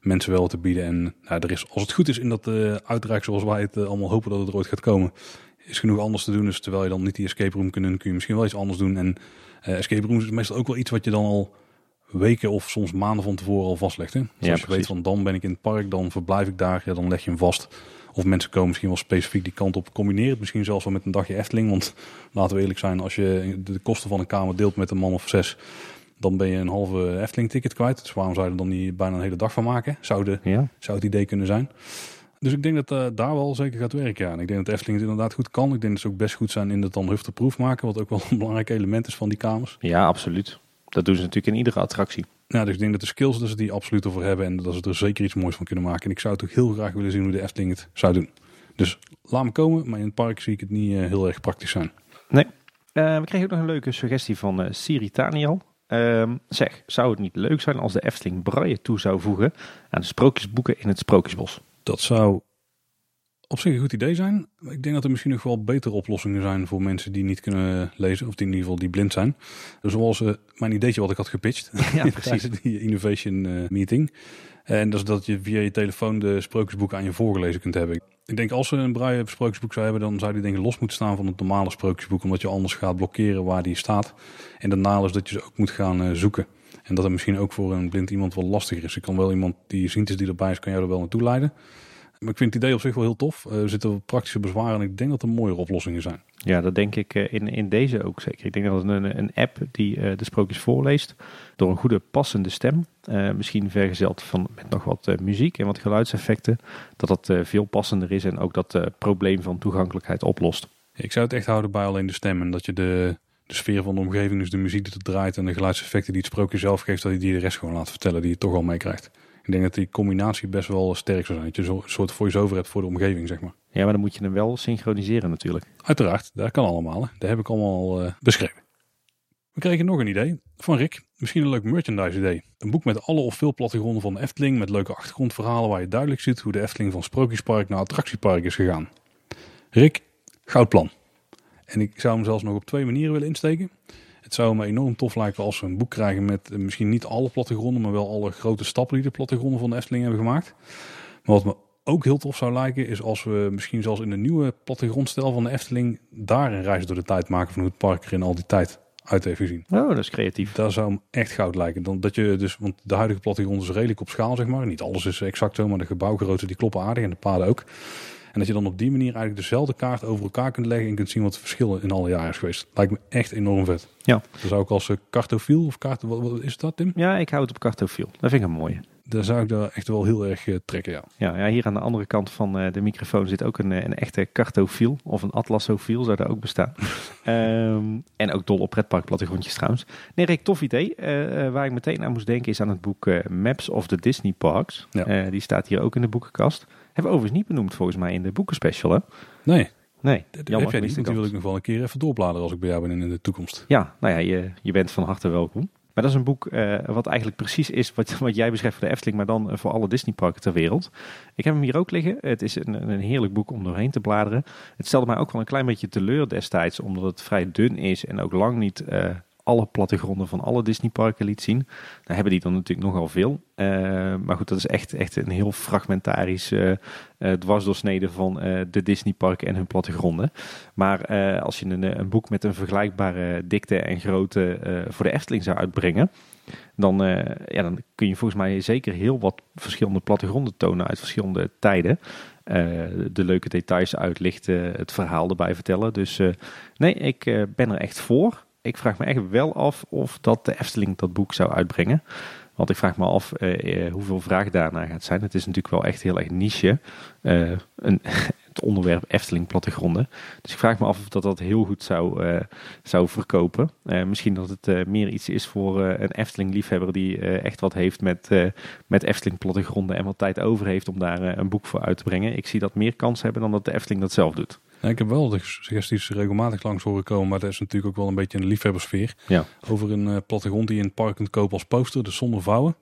mensen wel te bieden. En nou, er is, als het goed is in dat eh uitreik zoals wij het eh, allemaal hopen dat het er ooit gaat komen, is genoeg anders te doen. Dus terwijl je dan niet die escape room kunt doen, kun je misschien wel iets anders doen. En eh, escape rooms is meestal ook wel iets wat je dan al weken of soms maanden van tevoren al vastlegt. Hè? Dus Ja, als je weet van dan ben ik in het park, dan verblijf ik daar, ja, dan leg je hem vast. Of mensen komen misschien wel specifiek die kant op. Combineer het misschien zelfs wel met een dagje Efteling. Want laten we eerlijk zijn, als je de kosten van een kamer deelt met een man of zes, dan ben je een halve Efteling ticket kwijt. Dus waarom zou je er dan niet bijna een hele dag van maken? Zou, de, Ja, zou het idee kunnen zijn. Dus ik denk dat eh, daar wel zeker gaat werken. Ja. En ik denk dat Efteling het inderdaad goed kan. Ik denk dat ze ook best goed zijn in het dan hufterproef maken. Wat ook wel een belangrijk element is van die kamers. ja, absoluut. Dat doen ze natuurlijk in iedere attractie. Ja, dus ik denk dat de skills dat ze die absoluut over hebben. En dat ze er zeker iets moois van kunnen maken. En ik zou ook heel graag willen zien hoe de Efteling het zou doen. Dus laat me komen. Maar in het park zie ik het niet eh, heel erg praktisch zijn. Nee. Eh, we kregen ook nog een leuke suggestie van Siri Taniel. Ehm, zeg, zou het niet leuk zijn als de Efteling braille toe zou voegen aan de sprookjesboeken in het Sprookjesbos? Dat zou op zich een goed idee zijn. Ik denk dat er misschien nog wel betere oplossingen zijn voor mensen die niet kunnen lezen. Of die in ieder geval die blind zijn. Dus zoals eh, mijn ideetje wat ik had gepitcht. Ja, tijdens die innovation eh, meeting. En dat is dat je via je telefoon de sprookjesboeken aan je voorgelezen kunt hebben. Ik denk als ze een braille sprookjesboek zou hebben, dan zou die denk ik los moeten staan van het normale sprookjesboek. Omdat je anders gaat blokkeren waar die staat. En daarna is dat je ze ook moet gaan eh, zoeken. En dat het misschien ook voor een blind iemand wel lastiger is. Je kan wel iemand die ziend is die erbij is, kan jou er wel naartoe leiden. Maar ik vind het idee op zich wel heel tof. Eh, er zitten wel praktische bezwaren en ik denk dat er mooiere oplossingen zijn. Ja, dat denk ik eh, in, in deze ook zeker. Ik denk dat een, een app die eh, de sprookjes voorleest door een goede passende stem, misschien vergezeld van met nog wat muziek en wat geluidseffecten, dat dat veel passender is en ook dat probleem van toegankelijkheid oplost. Ik zou het echt houden bij alleen de stem. En dat je de, de sfeer van de omgeving, dus de muziek die er draait en de geluidseffecten die het sprookje zelf geeft, dat je die de rest gewoon laat vertellen die je toch al meekrijgt. Ik denk dat die combinatie best wel sterk zou zijn. Dat je een soort voice-over hebt voor de omgeving, zeg maar. Ja, maar dan moet je hem wel synchroniseren natuurlijk. Uiteraard, dat kan allemaal. Hè. Dat heb ik allemaal al eh, beschreven. We kregen nog een idee van Rick. Misschien een leuk merchandise idee. Een boek met alle of veel plattegronden van de Efteling. Met leuke achtergrondverhalen waar je duidelijk ziet hoe de Efteling van Sprookjespark naar attractiepark is gegaan. Rick, goudplan. En ik zou hem zelfs nog op twee manieren willen insteken. Het zou me enorm tof lijken als we een boek krijgen met eh, misschien niet alle plattegronden, maar wel alle grote stappen die de plattegronden van de Efteling hebben gemaakt. Maar wat me ook heel tof zou lijken, is als we misschien zelfs in de nieuwe plattegrondstijl van de Efteling daar een reis door de tijd maken van hoe het park er in al die tijd uit heeft gezien. Oh, dat is creatief. Daar zou me echt goud lijken. Dan, dat je dus, want de huidige plattegrond is redelijk op schaal, zeg maar. Niet alles is exact zo, maar de gebouwgrootte die kloppen aardig en de paden ook. En dat je dan op die manier eigenlijk dezelfde kaart over elkaar kunt leggen en kunt zien wat de verschillen in alle jaren is geweest. Lijkt me echt enorm vet. Ja. Dan zou ik als eh, cartofiel of kaart, wat, wat is dat Tim? Ja, ik hou het op cartofiel. Dat vind ik een mooie. Daar zou ik daar echt wel heel erg eh, trekken, ja. Ja, ja, hier aan de andere kant van eh, de microfoon zit ook een, eh, een echte cartofiel. Of een atlasofiel zou daar ook bestaan. Ehm, en ook dol op pretparkplattegrondjes trouwens. Nee, Rick, tof idee. Eh, eh, waar ik meteen aan moest denken is aan het boek eh, Maps of the Disney Parks. Ja. Eh, die staat hier ook in de boekenkast. Hebben we overigens niet benoemd volgens mij in de boekenspecial, hè? Nee, Nee, dat jammer. heb jij niet. Die wil ik nog wel een keer even doorbladeren als ik bij jou ben in de toekomst. Ja, nou ja, je, je bent van harte welkom. Maar dat is een boek eh, wat eigenlijk precies is wat, wat jij beschrijft voor de Efteling, maar dan eh, voor alle Disneyparken ter wereld. Ik heb hem hier ook liggen. Het is een, een heerlijk boek om doorheen te bladeren. Het stelde mij ook wel een klein beetje teleur destijds, omdat het vrij dun is en ook lang niet eh, alle plattegronden van alle Disneyparken liet zien. Daar hebben die dan natuurlijk nogal veel. Eh, maar goed, dat is echt, echt een heel fragmentarisch eh, dwarsdoorsnede van de Disneyparken en hun plattegronden. Maar als je een, een boek met een vergelijkbare dikte en grootte voor de Efteling zou uitbrengen, dan, ja, dan kun je volgens mij zeker heel wat verschillende plattegronden tonen uit verschillende tijden. de leuke details uitlichten, het verhaal erbij vertellen. Dus nee, ik ben er echt voor. Ik vraag me echt wel af of dat de Efteling dat boek zou uitbrengen. Want ik vraag me af hoeveel vraag daarna gaat zijn. Het is natuurlijk wel echt heel erg niche. een, onderwerp Efteling plattegronden. Dus ik vraag me af of dat dat heel goed zou, zou verkopen. Misschien dat het meer iets is voor een Efteling liefhebber die echt wat heeft met, met Efteling plattegronden en wat tijd over heeft om daar een boek voor uit te brengen. Ik zie dat meer kans hebben dan dat de Efteling dat zelf doet. Ja, ik heb wel de suggesties regelmatig langs horen komen, maar dat is natuurlijk ook wel een beetje een liefhebbersfeer. Ja. Over een plattegrond die je in het park kunt kopen als poster, dus zonder vouwen.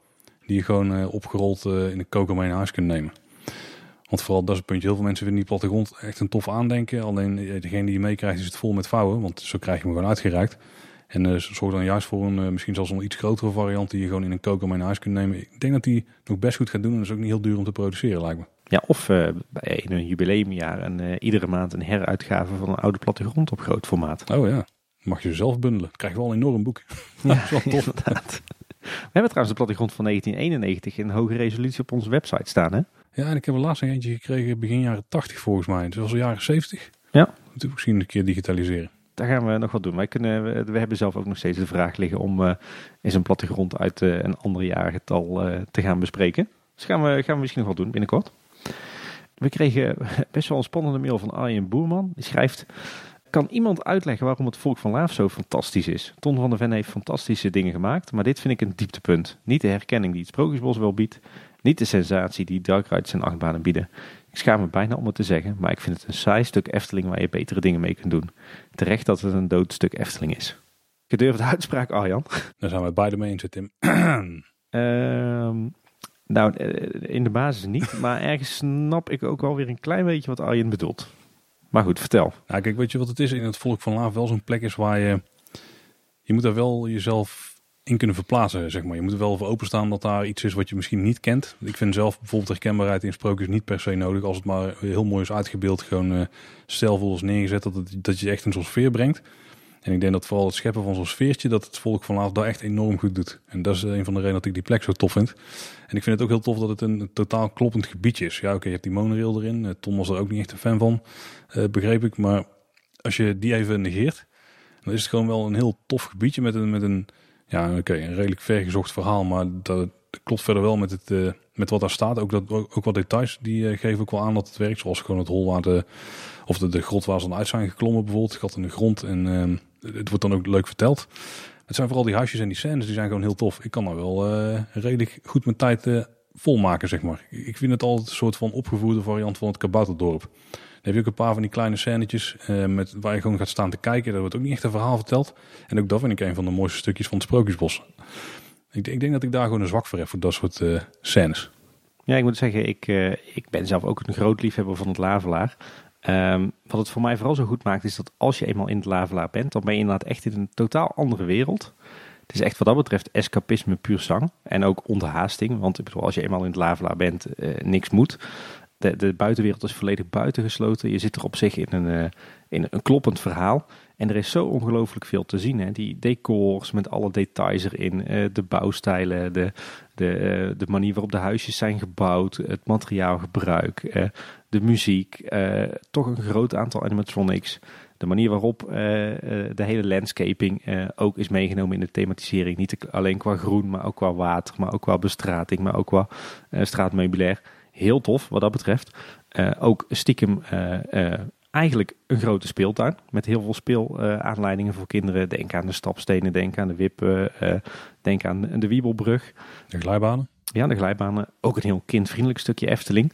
Die je gewoon opgerold in de koker mee naar huis kunt nemen. Want vooral dat is het puntje. Heel veel mensen vinden die plattegrond echt een tof aandenken. Alleen eh, degene die je meekrijgt is het vol met vouwen. Want zo krijg je hem gewoon uitgereikt. En uh, zorg dan juist voor een uh, misschien zelfs een iets grotere variant die je gewoon in een koker mee naar huis kunt nemen. Ik denk dat die nog best goed gaat doen en dat is ook niet heel duur om te produceren lijkt me. Ja, of uh, bij een jubileumjaar en iedere maand een heruitgave van een oude plattegrond op groot formaat. Oh ja, mag je zelf bundelen. krijg je wel een enorm boek. Ja, dat is wel tof. Inderdaad. We hebben trouwens de plattegrond van 1991 in hoge resolutie op onze website staan hè? Ja, en ik heb er laatst een eentje gekregen begin jaren 80 volgens mij. Dus was al jaren 70. Ja. Moeten we misschien een keer digitaliseren. Daar gaan we nog wat doen. Wij kunnen, we hebben zelf ook nog steeds de vraag liggen om uh, eens een plattegrond uit een ander jaargetal te gaan bespreken. Dus gaan we, gaan we misschien nog wat doen binnenkort. We kregen best wel een spannende mail van Arjen Boerman. Die schrijft... Kan iemand uitleggen waarom het volk van Laaf zo fantastisch is? Ton van der Ven heeft fantastische dingen gemaakt, maar dit vind ik een dieptepunt. Niet de herkenning die het Sprookjesbos wel biedt, niet de sensatie die Dark Rides en achtbanen bieden. Ik schaam me bijna om het te zeggen, maar ik vind het een saai stuk Efteling waar je betere dingen mee kunt doen. Terecht dat het een dood stuk Efteling is. Gedurfde uitspraak, Arjan. Daar zijn we beide mee eens, Tim. Ehm, nou, eh, in de basis niet, maar ergens snap ik ook wel weer een klein beetje wat Arjen bedoelt. Maar goed, vertel. Nou, kijk, weet je wat het is? In het volk van Laaf wel zo'n plek is waar je... Je moet daar wel jezelf in kunnen verplaatsen, zeg maar. Je moet er wel voor openstaan dat daar iets is wat je misschien niet kent. Ik vind zelf bijvoorbeeld herkenbaarheid in sprookjes niet per se nodig. Als het maar heel mooi is uitgebeeld, gewoon uh, is neergezet, dat, het, dat je echt een soort sfeer brengt. En ik denk dat vooral het scheppen van zo'n sfeertje, dat het volk van daar echt enorm goed doet. En dat is een van de redenen dat ik die plek zo tof vind. En ik vind het ook heel tof dat het een, totaal kloppend gebiedje is. Ja, oké, je hebt die monorail erin. Uh, Tom was er ook niet echt een fan van, uh, begreep ik. Maar als je die even negeert, dan is het gewoon wel een heel tof gebiedje met een, met een ja, oké, een redelijk vergezocht verhaal, maar dat, klopt verder wel met, het, met wat daar staat. Ook, dat, ook, wat details die geven ook wel aan dat het werkt. Zoals gewoon het hol waar de, of de, de grot waar ze dan uit zijn geklommen bijvoorbeeld. Gat in de grond en uh, het wordt dan ook leuk verteld. Het zijn vooral die huisjes en die scènes, die zijn gewoon heel tof. Ik kan daar wel redelijk goed mijn tijd volmaken, zeg maar. Ik vind het altijd een soort van opgevoerde variant van het kabouterdorp heb je ook een paar van die kleine scènetjes uh, met, waar je gewoon gaat staan te kijken. Daar wordt ook niet echt een verhaal verteld. En ook dat vind ik een van de mooiste stukjes van het Sprookjesbos. Ik, ik denk dat ik daar gewoon een zwak voor heb, voor dat soort scènes. Ja, ik moet zeggen, ik, ik ben zelf ook een groot liefhebber van het Lavelaar. Um, wat het voor mij vooral zo goed maakt, is dat als je eenmaal in het Lavelaar bent, dan ben je inderdaad echt in een totaal andere wereld. Het is echt wat dat betreft escapisme puur zang. En ook onthaasting. Want ik bedoel, als je eenmaal in het Lavelaar bent, uh, niks moet. De, de buitenwereld is volledig buitengesloten. Je zit er op zich in een, uh, in een kloppend verhaal. En er is zo ongelooflijk veel te zien. Hè? Die decors met alle details erin. Uh, de bouwstijlen, de, de, uh, de manier waarop de huisjes zijn gebouwd. Het materiaalgebruik, de muziek. toch een groot aantal animatronics. De manier waarop de hele landscaping ook is meegenomen in de thematisering. Niet alleen qua groen, maar ook qua water. Maar ook qua bestrating, maar ook qua straatmeubilair heel tof wat dat betreft. Ook stiekem eigenlijk een grote speeltuin met heel veel speelaanleidingen voor kinderen. Denk aan de stapstenen, denk aan de wippen, denk aan de Wiebelbrug. De glijbanen? Ja, de glijbanen. Ook een heel kindvriendelijk stukje Efteling.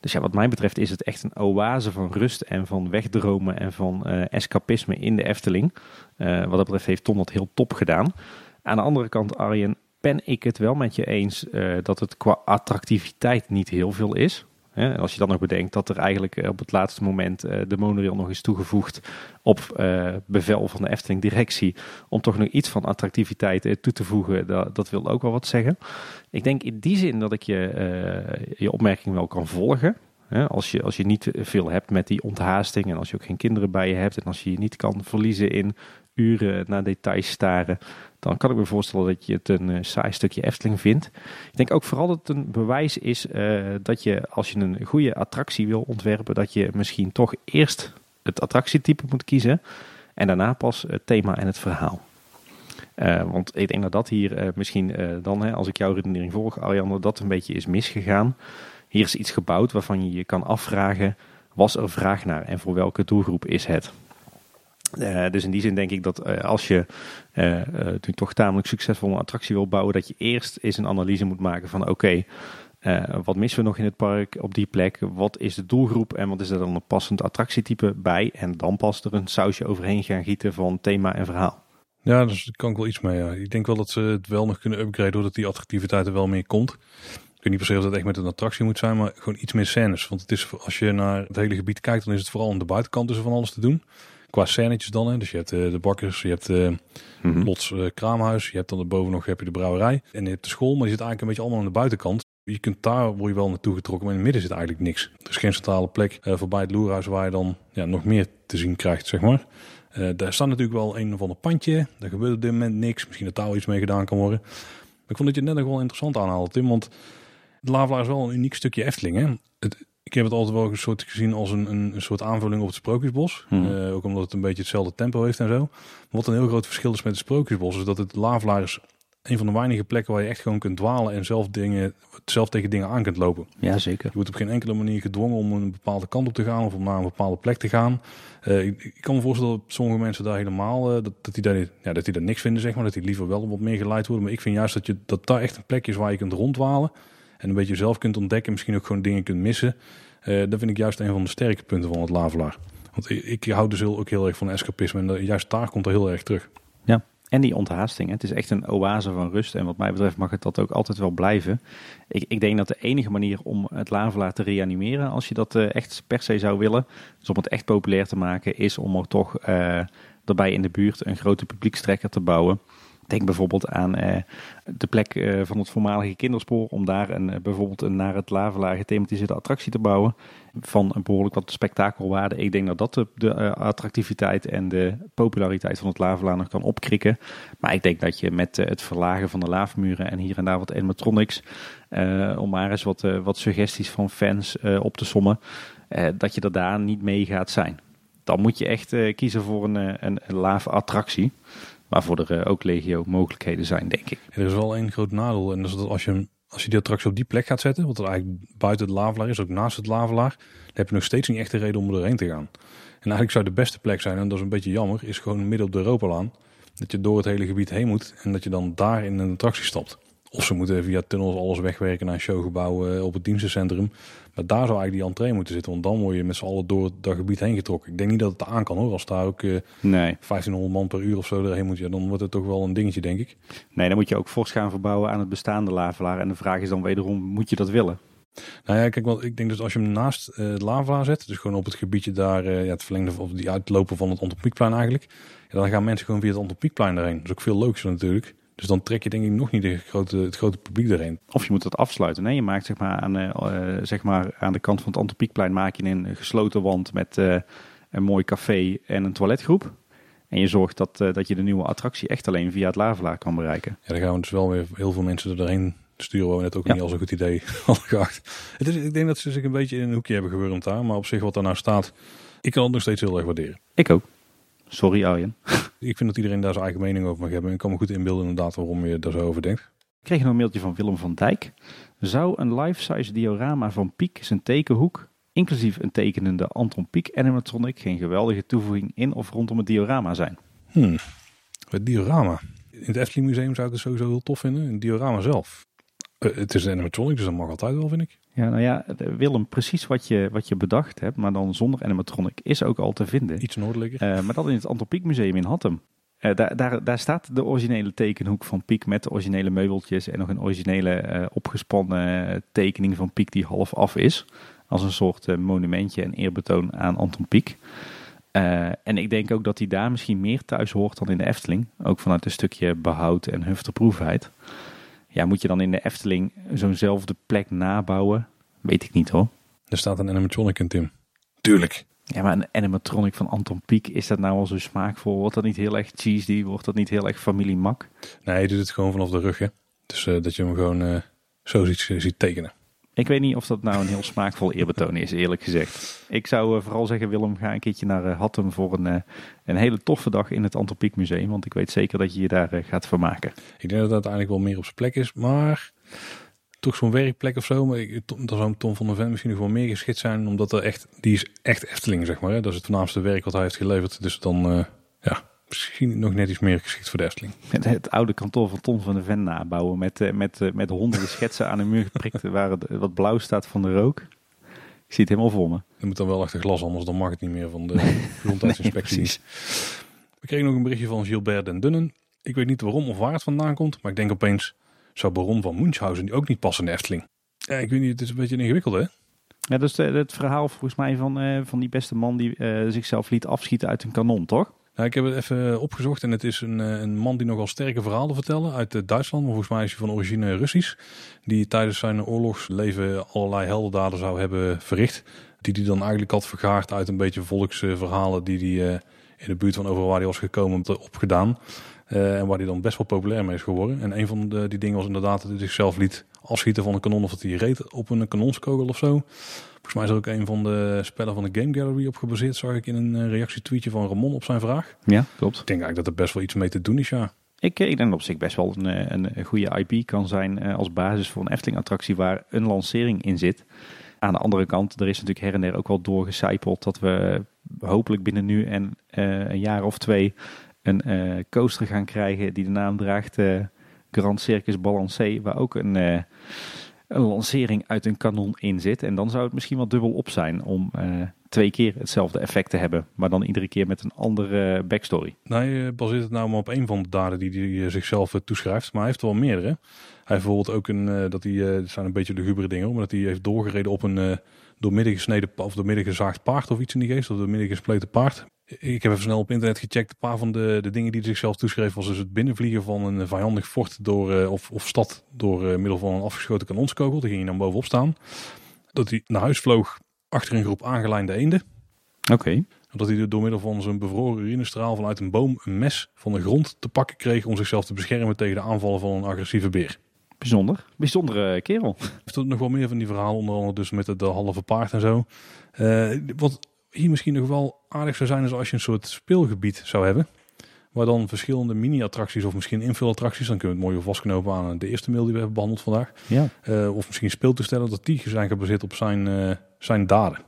Dus ja, wat mij betreft is het echt een oase van rust en van wegdromen en van escapisme in de Efteling. wat dat betreft heeft Tom dat heel top gedaan. Aan de andere kant, Arjen, ben ik het wel met je eens uh, dat het qua attractiviteit niet heel veel is. Hè, als je dan nog bedenkt dat er eigenlijk eh, op het laatste moment uh, de monorail nog is toegevoegd op bevel van de Efteling directie om toch nog iets van attractiviteit toe te voegen, dat, dat wil ook wel wat zeggen. Ik denk in die zin dat ik je, je opmerking wel kan volgen. Als, je, als je niet veel hebt met die onthaasting en als je ook geen kinderen bij je hebt en als je je niet kan verliezen in uren naar details staren, dan kan ik me voorstellen dat je het een uh, saai stukje Efteling vindt. Ik denk ook vooral dat het een bewijs is uh, dat je als je een goede attractie wil ontwerpen, dat je misschien toch eerst het attractietype moet kiezen en daarna pas het thema en het verhaal. Uh, want ik denk dat dat hier misschien dan, hè, als ik jouw redenering volg, Arjan, dat een beetje is misgegaan. Hier is iets gebouwd waarvan je je kan afvragen, was er vraag naar en voor welke doelgroep is het? Uh, dus in die zin denk ik dat uh, als je uh, toch tamelijk succesvol een attractie wil bouwen, dat je eerst eens een analyse moet maken van oké, wat missen we nog in het park op die plek? Wat is de doelgroep en wat is er dan een passend attractietype bij? En dan pas er een sausje overheen gaan gieten van thema en verhaal. Ja, dus daar kan ik wel iets mee. Ja. Ik denk wel dat ze het wel nog kunnen upgraden doordat die attractiviteit er wel meer komt. Ik weet niet per se of dat echt met een attractie moet zijn, maar gewoon iets meer scènes. Want het is, als je naar het hele gebied kijkt, dan is het vooral aan de buitenkant dus van alles te doen qua scènetjes dan. Hè. Dus je hebt uh, de bakkers, je hebt uh, mm -hmm. Lots uh, kraamhuis, je hebt dan boven nog heb je de brouwerij en je hebt de school, maar je zit eigenlijk een beetje allemaal aan de buitenkant. Je kunt daar word je wel naartoe getrokken, maar in het midden zit eigenlijk niks. Er is geen centrale plek voorbij het loerhuis waar je dan ja, nog meer te zien krijgt, zeg maar. daar staat natuurlijk wel een of ander pandje. Daar gebeurt op dit moment niks. Misschien dat daar iets mee gedaan kan worden. Maar ik vond dat je het net nog wel interessant aanhaalde, Tim. Want de Lavelaar is wel een uniek stukje Efteling. Hè? Het, ik heb het altijd wel een soort gezien als een, een, een soort aanvulling op het Sprookjesbos. Hmm. Uh, ook omdat het een beetje hetzelfde tempo heeft en zo. Wat een heel groot verschil is met het Sprookjesbos, is dat het Lavelaar is een van de weinige plekken waar je echt gewoon kunt dwalen en zelf, dingen, zelf tegen dingen aan kunt lopen. Ja, zeker. Je wordt op geen enkele manier gedwongen om een bepaalde kant op te gaan of om naar een bepaalde plek te gaan. Uh, ik, ik, kan me voorstellen dat sommige mensen daar helemaal, uh, dat, dat, die daar, ja, dat die daar niks vinden, zeg maar. Dat die liever wel wat meer geleid worden. Maar ik vind juist dat, je, dat daar echt een plek is waar je kunt ronddwalen. En een beetje zelf kunt ontdekken. Misschien ook gewoon dingen kunt missen. Uh, dat vind ik juist een van de sterke punten van het Lavelaar. Want ik, ik hou dus ook heel erg van escapisme. En juist daar komt er heel erg terug. Ja, en die onthaasting. Het is echt een oase van rust. En wat mij betreft mag het dat ook altijd wel blijven. Ik, ik denk dat de enige manier om het Lavelaar te reanimeren, als je dat uh, echt per se zou willen, dus om het echt populair te maken, is om er toch uh, erbij in de buurt een grote publiekstrekker te bouwen. Denk bijvoorbeeld aan uh, de plek uh, van het voormalige kinderspoor. Om daar een, uh, bijvoorbeeld een naar het Lavelaar gethematiseerde attractie te bouwen. Van een behoorlijk wat spektakelwaarde. Ik denk dat dat de, de attractiviteit en de populariteit van het Lavelaar nog kan opkrikken. Maar ik denk dat je met het verlagen van de laafmuren en hier en daar wat animatronics. om maar eens wat, wat suggesties van fans op te sommen. dat je er daar niet mee gaat zijn. Dan moet je echt kiezen voor een, een, attractie. Waarvoor er uh, ook legio mogelijkheden zijn, denk ik. Er is wel één groot nadeel. En dat is dat als je, als je die attractie op die plek gaat zetten, wat er eigenlijk buiten het lavelaar is, ook naast het lavelaar, dan heb je nog steeds niet echt een reden om er doorheen te gaan. En eigenlijk zou de beste plek zijn, en dat is een beetje jammer, is gewoon midden op de Europalaan. Dat je door het hele gebied heen moet en dat je dan daar in een attractie stapt. Of ze moeten via tunnels alles wegwerken naar een showgebouw uh, op het dienstencentrum. Maar daar zou eigenlijk die entree moeten zitten. Want dan word je met z'n allen door dat gebied heen getrokken. Ik denk niet dat het aan kan hoor. Als daar ook uh, nee. 1500 man per uur of zo erheen moet. Ja, dan wordt het toch wel een dingetje denk ik. Nee, dan moet je ook fors gaan verbouwen aan het bestaande lavelaar. En de vraag is dan wederom, moet je dat willen? Nou ja, kijk, want ik denk dus als je hem naast uh, het lavelaar zet. Dus gewoon op het gebiedje daar, ja, het verlengde of die uitlopen van het Antropiekplein eigenlijk. Ja, dan gaan mensen gewoon via het Antropiekplein erheen. Dat is ook veel leuker natuurlijk. Dus dan trek je denk ik nog niet de grote, het grote publiek erheen. Of je moet het afsluiten. Nee, je maakt zeg maar aan, uh, zeg maar aan de kant van het Antropiekplein maak je een gesloten wand met uh, een mooi café en een toiletgroep. En je zorgt dat, uh, dat je de nieuwe attractie echt alleen via het Lavelaar kan bereiken. Ja, dan gaan we dus wel weer heel veel mensen erheen sturen. Waar we net ook ja. niet als een goed idee hadden geacht. Het is, ik denk dat ze zich een beetje in een hoekje hebben gewurmd daar. Maar op zich wat daar nou staat, ik kan het nog steeds heel erg waarderen. Ik ook. Sorry Arjen. ik vind dat iedereen daar zijn eigen mening over mag hebben. En ik kan me goed inbeelden inderdaad waarom je daar zo over denkt. Ik kreeg nog een mailtje van Willem van Dijk. Zou een life-size diorama van Piek zijn tekenhoek, inclusief een tekenende Anton Pieck animatronic, geen geweldige toevoeging in of rondom het diorama zijn? Hmm. Het diorama. In het Efteling Museum zou ik het sowieso heel tof vinden. Een diorama zelf. Uh, het is een animatronic, dus dat mag altijd wel, vind ik. Ja, nou ja, Willem, precies wat je, wat je bedacht hebt, maar dan zonder animatronic, is ook al te vinden. Iets noordelijker. Uh, maar dat in het Antropiek Museum in Hattem. Uh, daar, daar, daar staat de originele tekenhoek van Piek met de originele meubeltjes en nog een originele uh, opgespannen tekening van Piek die half af is. Als een soort monumentje en eerbetoon aan Anton Pieck. en ik denk ook dat hij daar misschien meer thuis hoort dan in de Efteling. Ook vanuit een stukje behoud en hufterproefheid. Ja, moet je dan in de Efteling zo'nzelfde plek nabouwen? Weet ik niet hoor. Er staat een animatronic in, Tim. Tuurlijk. Ja, maar een animatronic van Anton Pieck, is dat nou al zo smaakvol? Wordt dat niet heel erg cheesy? Wordt dat niet heel erg familie mak? Nee, je doet het gewoon vanaf de rug, hè. Dus eh, dat je hem gewoon eh, zo ziet, ziet tekenen. Ik weet niet of dat nou een heel smaakvol eerbetoon is, eerlijk gezegd. Ik zou eh, vooral zeggen, Willem, ga een keertje naar uh, Hattem voor een, uh, een hele toffe dag in het Antropiek Museum. Want ik weet zeker dat je je daar gaat vermaken. Ik denk dat het uiteindelijk wel meer op zijn plek is, maar toch zo'n werkplek of zo. Maar dan zou Tom van der Ven misschien nog wel meer geschikt zijn, omdat er echt, die is echt Efteling, zeg maar. Hè? Dat is het voornaamste werk wat hij heeft geleverd. Dus dan, ja, misschien nog net iets meer geschikt voor de Efteling. Het, het oude kantoor van Tom van de Ven nabouwen met, uh, met, uh, met honderden schetsen aan de muur geprikt waar het, wat blauw staat van de rook. Ik zie het helemaal voor me. Dat moet dan wel achter glas, anders dan mag het niet meer van de gezondheidsinspectie. nee, We kregen nog een berichtje van Gilbert den Dunnen. Ik weet niet waarom of waar het vandaan komt, maar ik denk opeens, zou Baron van Munchausen ook niet passen in de Efteling? Ja, ik weet niet, het is een beetje ingewikkeld hè? Ja, dat is het verhaal volgens mij van, uh, van die beste man die zichzelf liet afschieten uit een kanon, toch? Nou, ik heb het even opgezocht en het is een, een man die nogal sterke verhalen vertellen uit Duitsland. Maar volgens mij is hij van origine Russisch. Die tijdens zijn oorlogsleven allerlei heldendaden zou hebben verricht. Die hij dan eigenlijk had vergaard uit een beetje volksverhalen die hij in de buurt van over waar hij was gekomen opgedaan. Uh, en waar hij dan best wel populair mee is geworden. En een van de, die dingen was inderdaad dat hij zichzelf liet afschieten van een kanon of dat hij reed op een kanonskogel of zo. Volgens mij is er ook een van de spellen van de Game Gallery op gebaseerd, zag ik in een reactietweetje van Ramon op zijn vraag. Ja, klopt. Ik denk eigenlijk dat er best wel iets mee te doen is, ja. Ik, ik denk dat op zich best wel een, een goede IP kan zijn als basis voor een Efteling-attractie waar een lancering in zit. Aan de andere kant, er is natuurlijk her en der ook wel doorgecijpeld dat we hopelijk binnen nu en uh, een jaar of twee een uh, coaster gaan krijgen die de naam draagt uh, Grand Circus Balancé, waar ook een, uh, een lancering uit een kanon in zit. En dan zou het misschien wel dubbel op zijn om twee keer hetzelfde effect te hebben, maar dan iedere keer met een andere backstory. Nee, baseert het nou maar op een van de daden die hij zichzelf toeschrijft, maar hij heeft er wel meerdere. Hij heeft bijvoorbeeld ook een, dat hij, het zijn een beetje lugubere dingen, maar dat hij heeft doorgereden op een doormidden gesneden of doormidden gezaagd paard of iets in die geest, of doormidden gespleten paard. Ik heb even snel op internet gecheckt. Een paar van de, de dingen die hij zichzelf toeschreef was dus het binnenvliegen van een vijandig fort door, uh, of, of stad door uh, middel van een afgeschoten kanonskogel. Daar ging hij dan bovenop staan. Dat hij naar huis vloog achter een groep aangelijnde eenden. Oké. Okay. Dat hij door middel van zijn bevroren urinestraal vanuit een boom een mes van de grond te pakken kreeg om zichzelf te beschermen tegen de aanvallen van een agressieve beer. Bijzonder. Bijzondere kerel. Heeft er nog wel meer van die verhalen, onder andere dus met het de halve paard en zo. Uh, wat hier misschien nog wel aardig zou zijn is als je een soort speelgebied zou hebben. Waar dan verschillende mini-attracties of misschien invulattracties, dan kunnen we het mooi vastknopen aan de eerste mail die we hebben behandeld vandaag. Ja. Uh, of misschien speeltoestellen, dat die zijn gebaseerd op zijn, uh, zijn daden.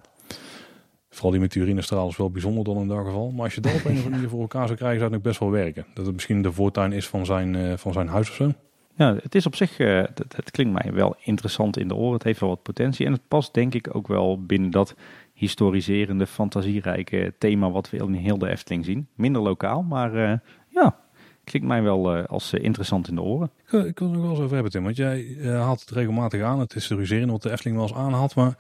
Vooral die met de urinestraal is wel bijzonder dan in dat geval. Maar als je dat op een of andere manier voor elkaar zou krijgen, zou het ook best wel werken. Dat het misschien de voortuin is van zijn, uh, van zijn huis of zo. Ja, het is op zich, het, het klinkt mij wel interessant in de oren. Het heeft wel wat potentie en het past denk ik ook wel binnen dat historiserende, fantasierijke thema wat we in heel de Efteling zien. Minder lokaal, maar uh, ja, klinkt mij wel uh, als uh, interessant in de oren. Ik, wil er nog wel eens over hebben, Tim. Want jij haalt het regelmatig aan, het historiserende wat de Efteling wel eens aanhaalt. Maar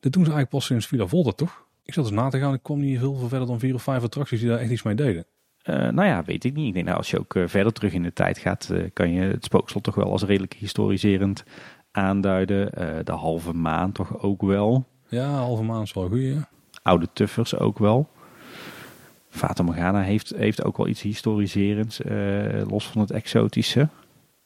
dit doen ze eigenlijk pas sinds Villa Volta, toch? Ik zat eens na te gaan, ik kwam niet heel veel verder dan vier of vijf attracties die daar echt iets mee deden. nou ja, weet ik niet. Ik denk nou, als je ook verder terug in de tijd gaat, kan je het spookslot toch wel als redelijk historiserend aanduiden. de halve maan toch ook wel. Ja, halve maand is wel goed, ja. Oude Tuffers ook wel. Fata Morgana heeft, heeft ook wel iets historiserends, uh, los van het exotische.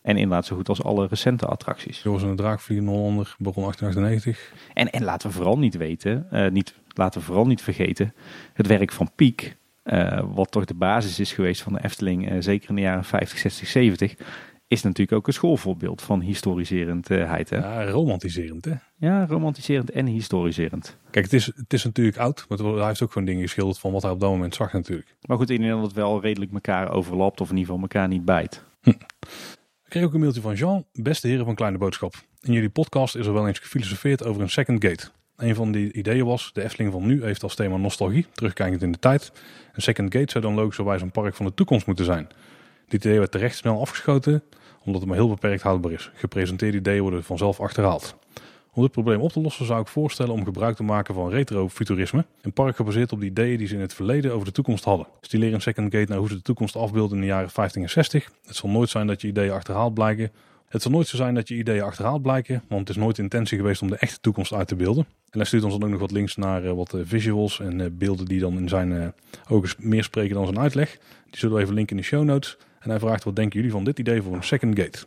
En inderdaad zo goed als alle recente attracties. Zoals een Draakvliegen Hollander, begon 1898. En, en laten we vooral niet weten, uh, niet, laten we vooral niet vergeten, het werk van Piek. Uh, wat toch de basis is geweest van de Efteling, zeker in de jaren 50, 60, 70 is natuurlijk ook een schoolvoorbeeld van historiserendheid. Hè? Ja, romantiserend hè? Ja, romantiserend en historiserend. Kijk, het is, het is natuurlijk oud, maar hij heeft ook gewoon dingen geschilderd van wat hij op dat moment zag natuurlijk. Maar goed, in dat het wel redelijk elkaar overlapt of in ieder geval elkaar niet bijt. Hm. Ik kreeg ook een mailtje van Jean, beste heren van Kleine Boodschap. In jullie podcast is er wel eens gefilosofeerd over een second gate. Een van die ideeën was, de Efteling van nu heeft als thema nostalgie, terugkijkend in de tijd. Een second gate zou dan logischerwijs een park van de toekomst moeten zijn. Dit idee werd terecht snel afgeschoten, omdat het maar heel beperkt houdbaar is. Gepresenteerde ideeën worden vanzelf achterhaald. Om dit probleem op te lossen zou ik voorstellen om gebruik te maken van retrofuturisme. Een park gebaseerd op de ideeën die ze in het verleden over de toekomst hadden. Stileer een second gate naar hoe ze de toekomst afbeelden in de jaren 50 en 60. Het zal nooit zijn dat je ideeën achterhaald blijken, Het zal nooit zo zijn dat je ideeën achterhaald blijken, want het is nooit de intentie geweest om de echte toekomst uit te beelden. En hij stuurt ons dan ook nog wat links naar uh, wat uh, visuals en uh, beelden die dan in zijn ogen meer spreken dan zijn uitleg. Die zullen we even linken in de show notes. En hij vraagt, wat denken jullie van dit idee voor een second gate?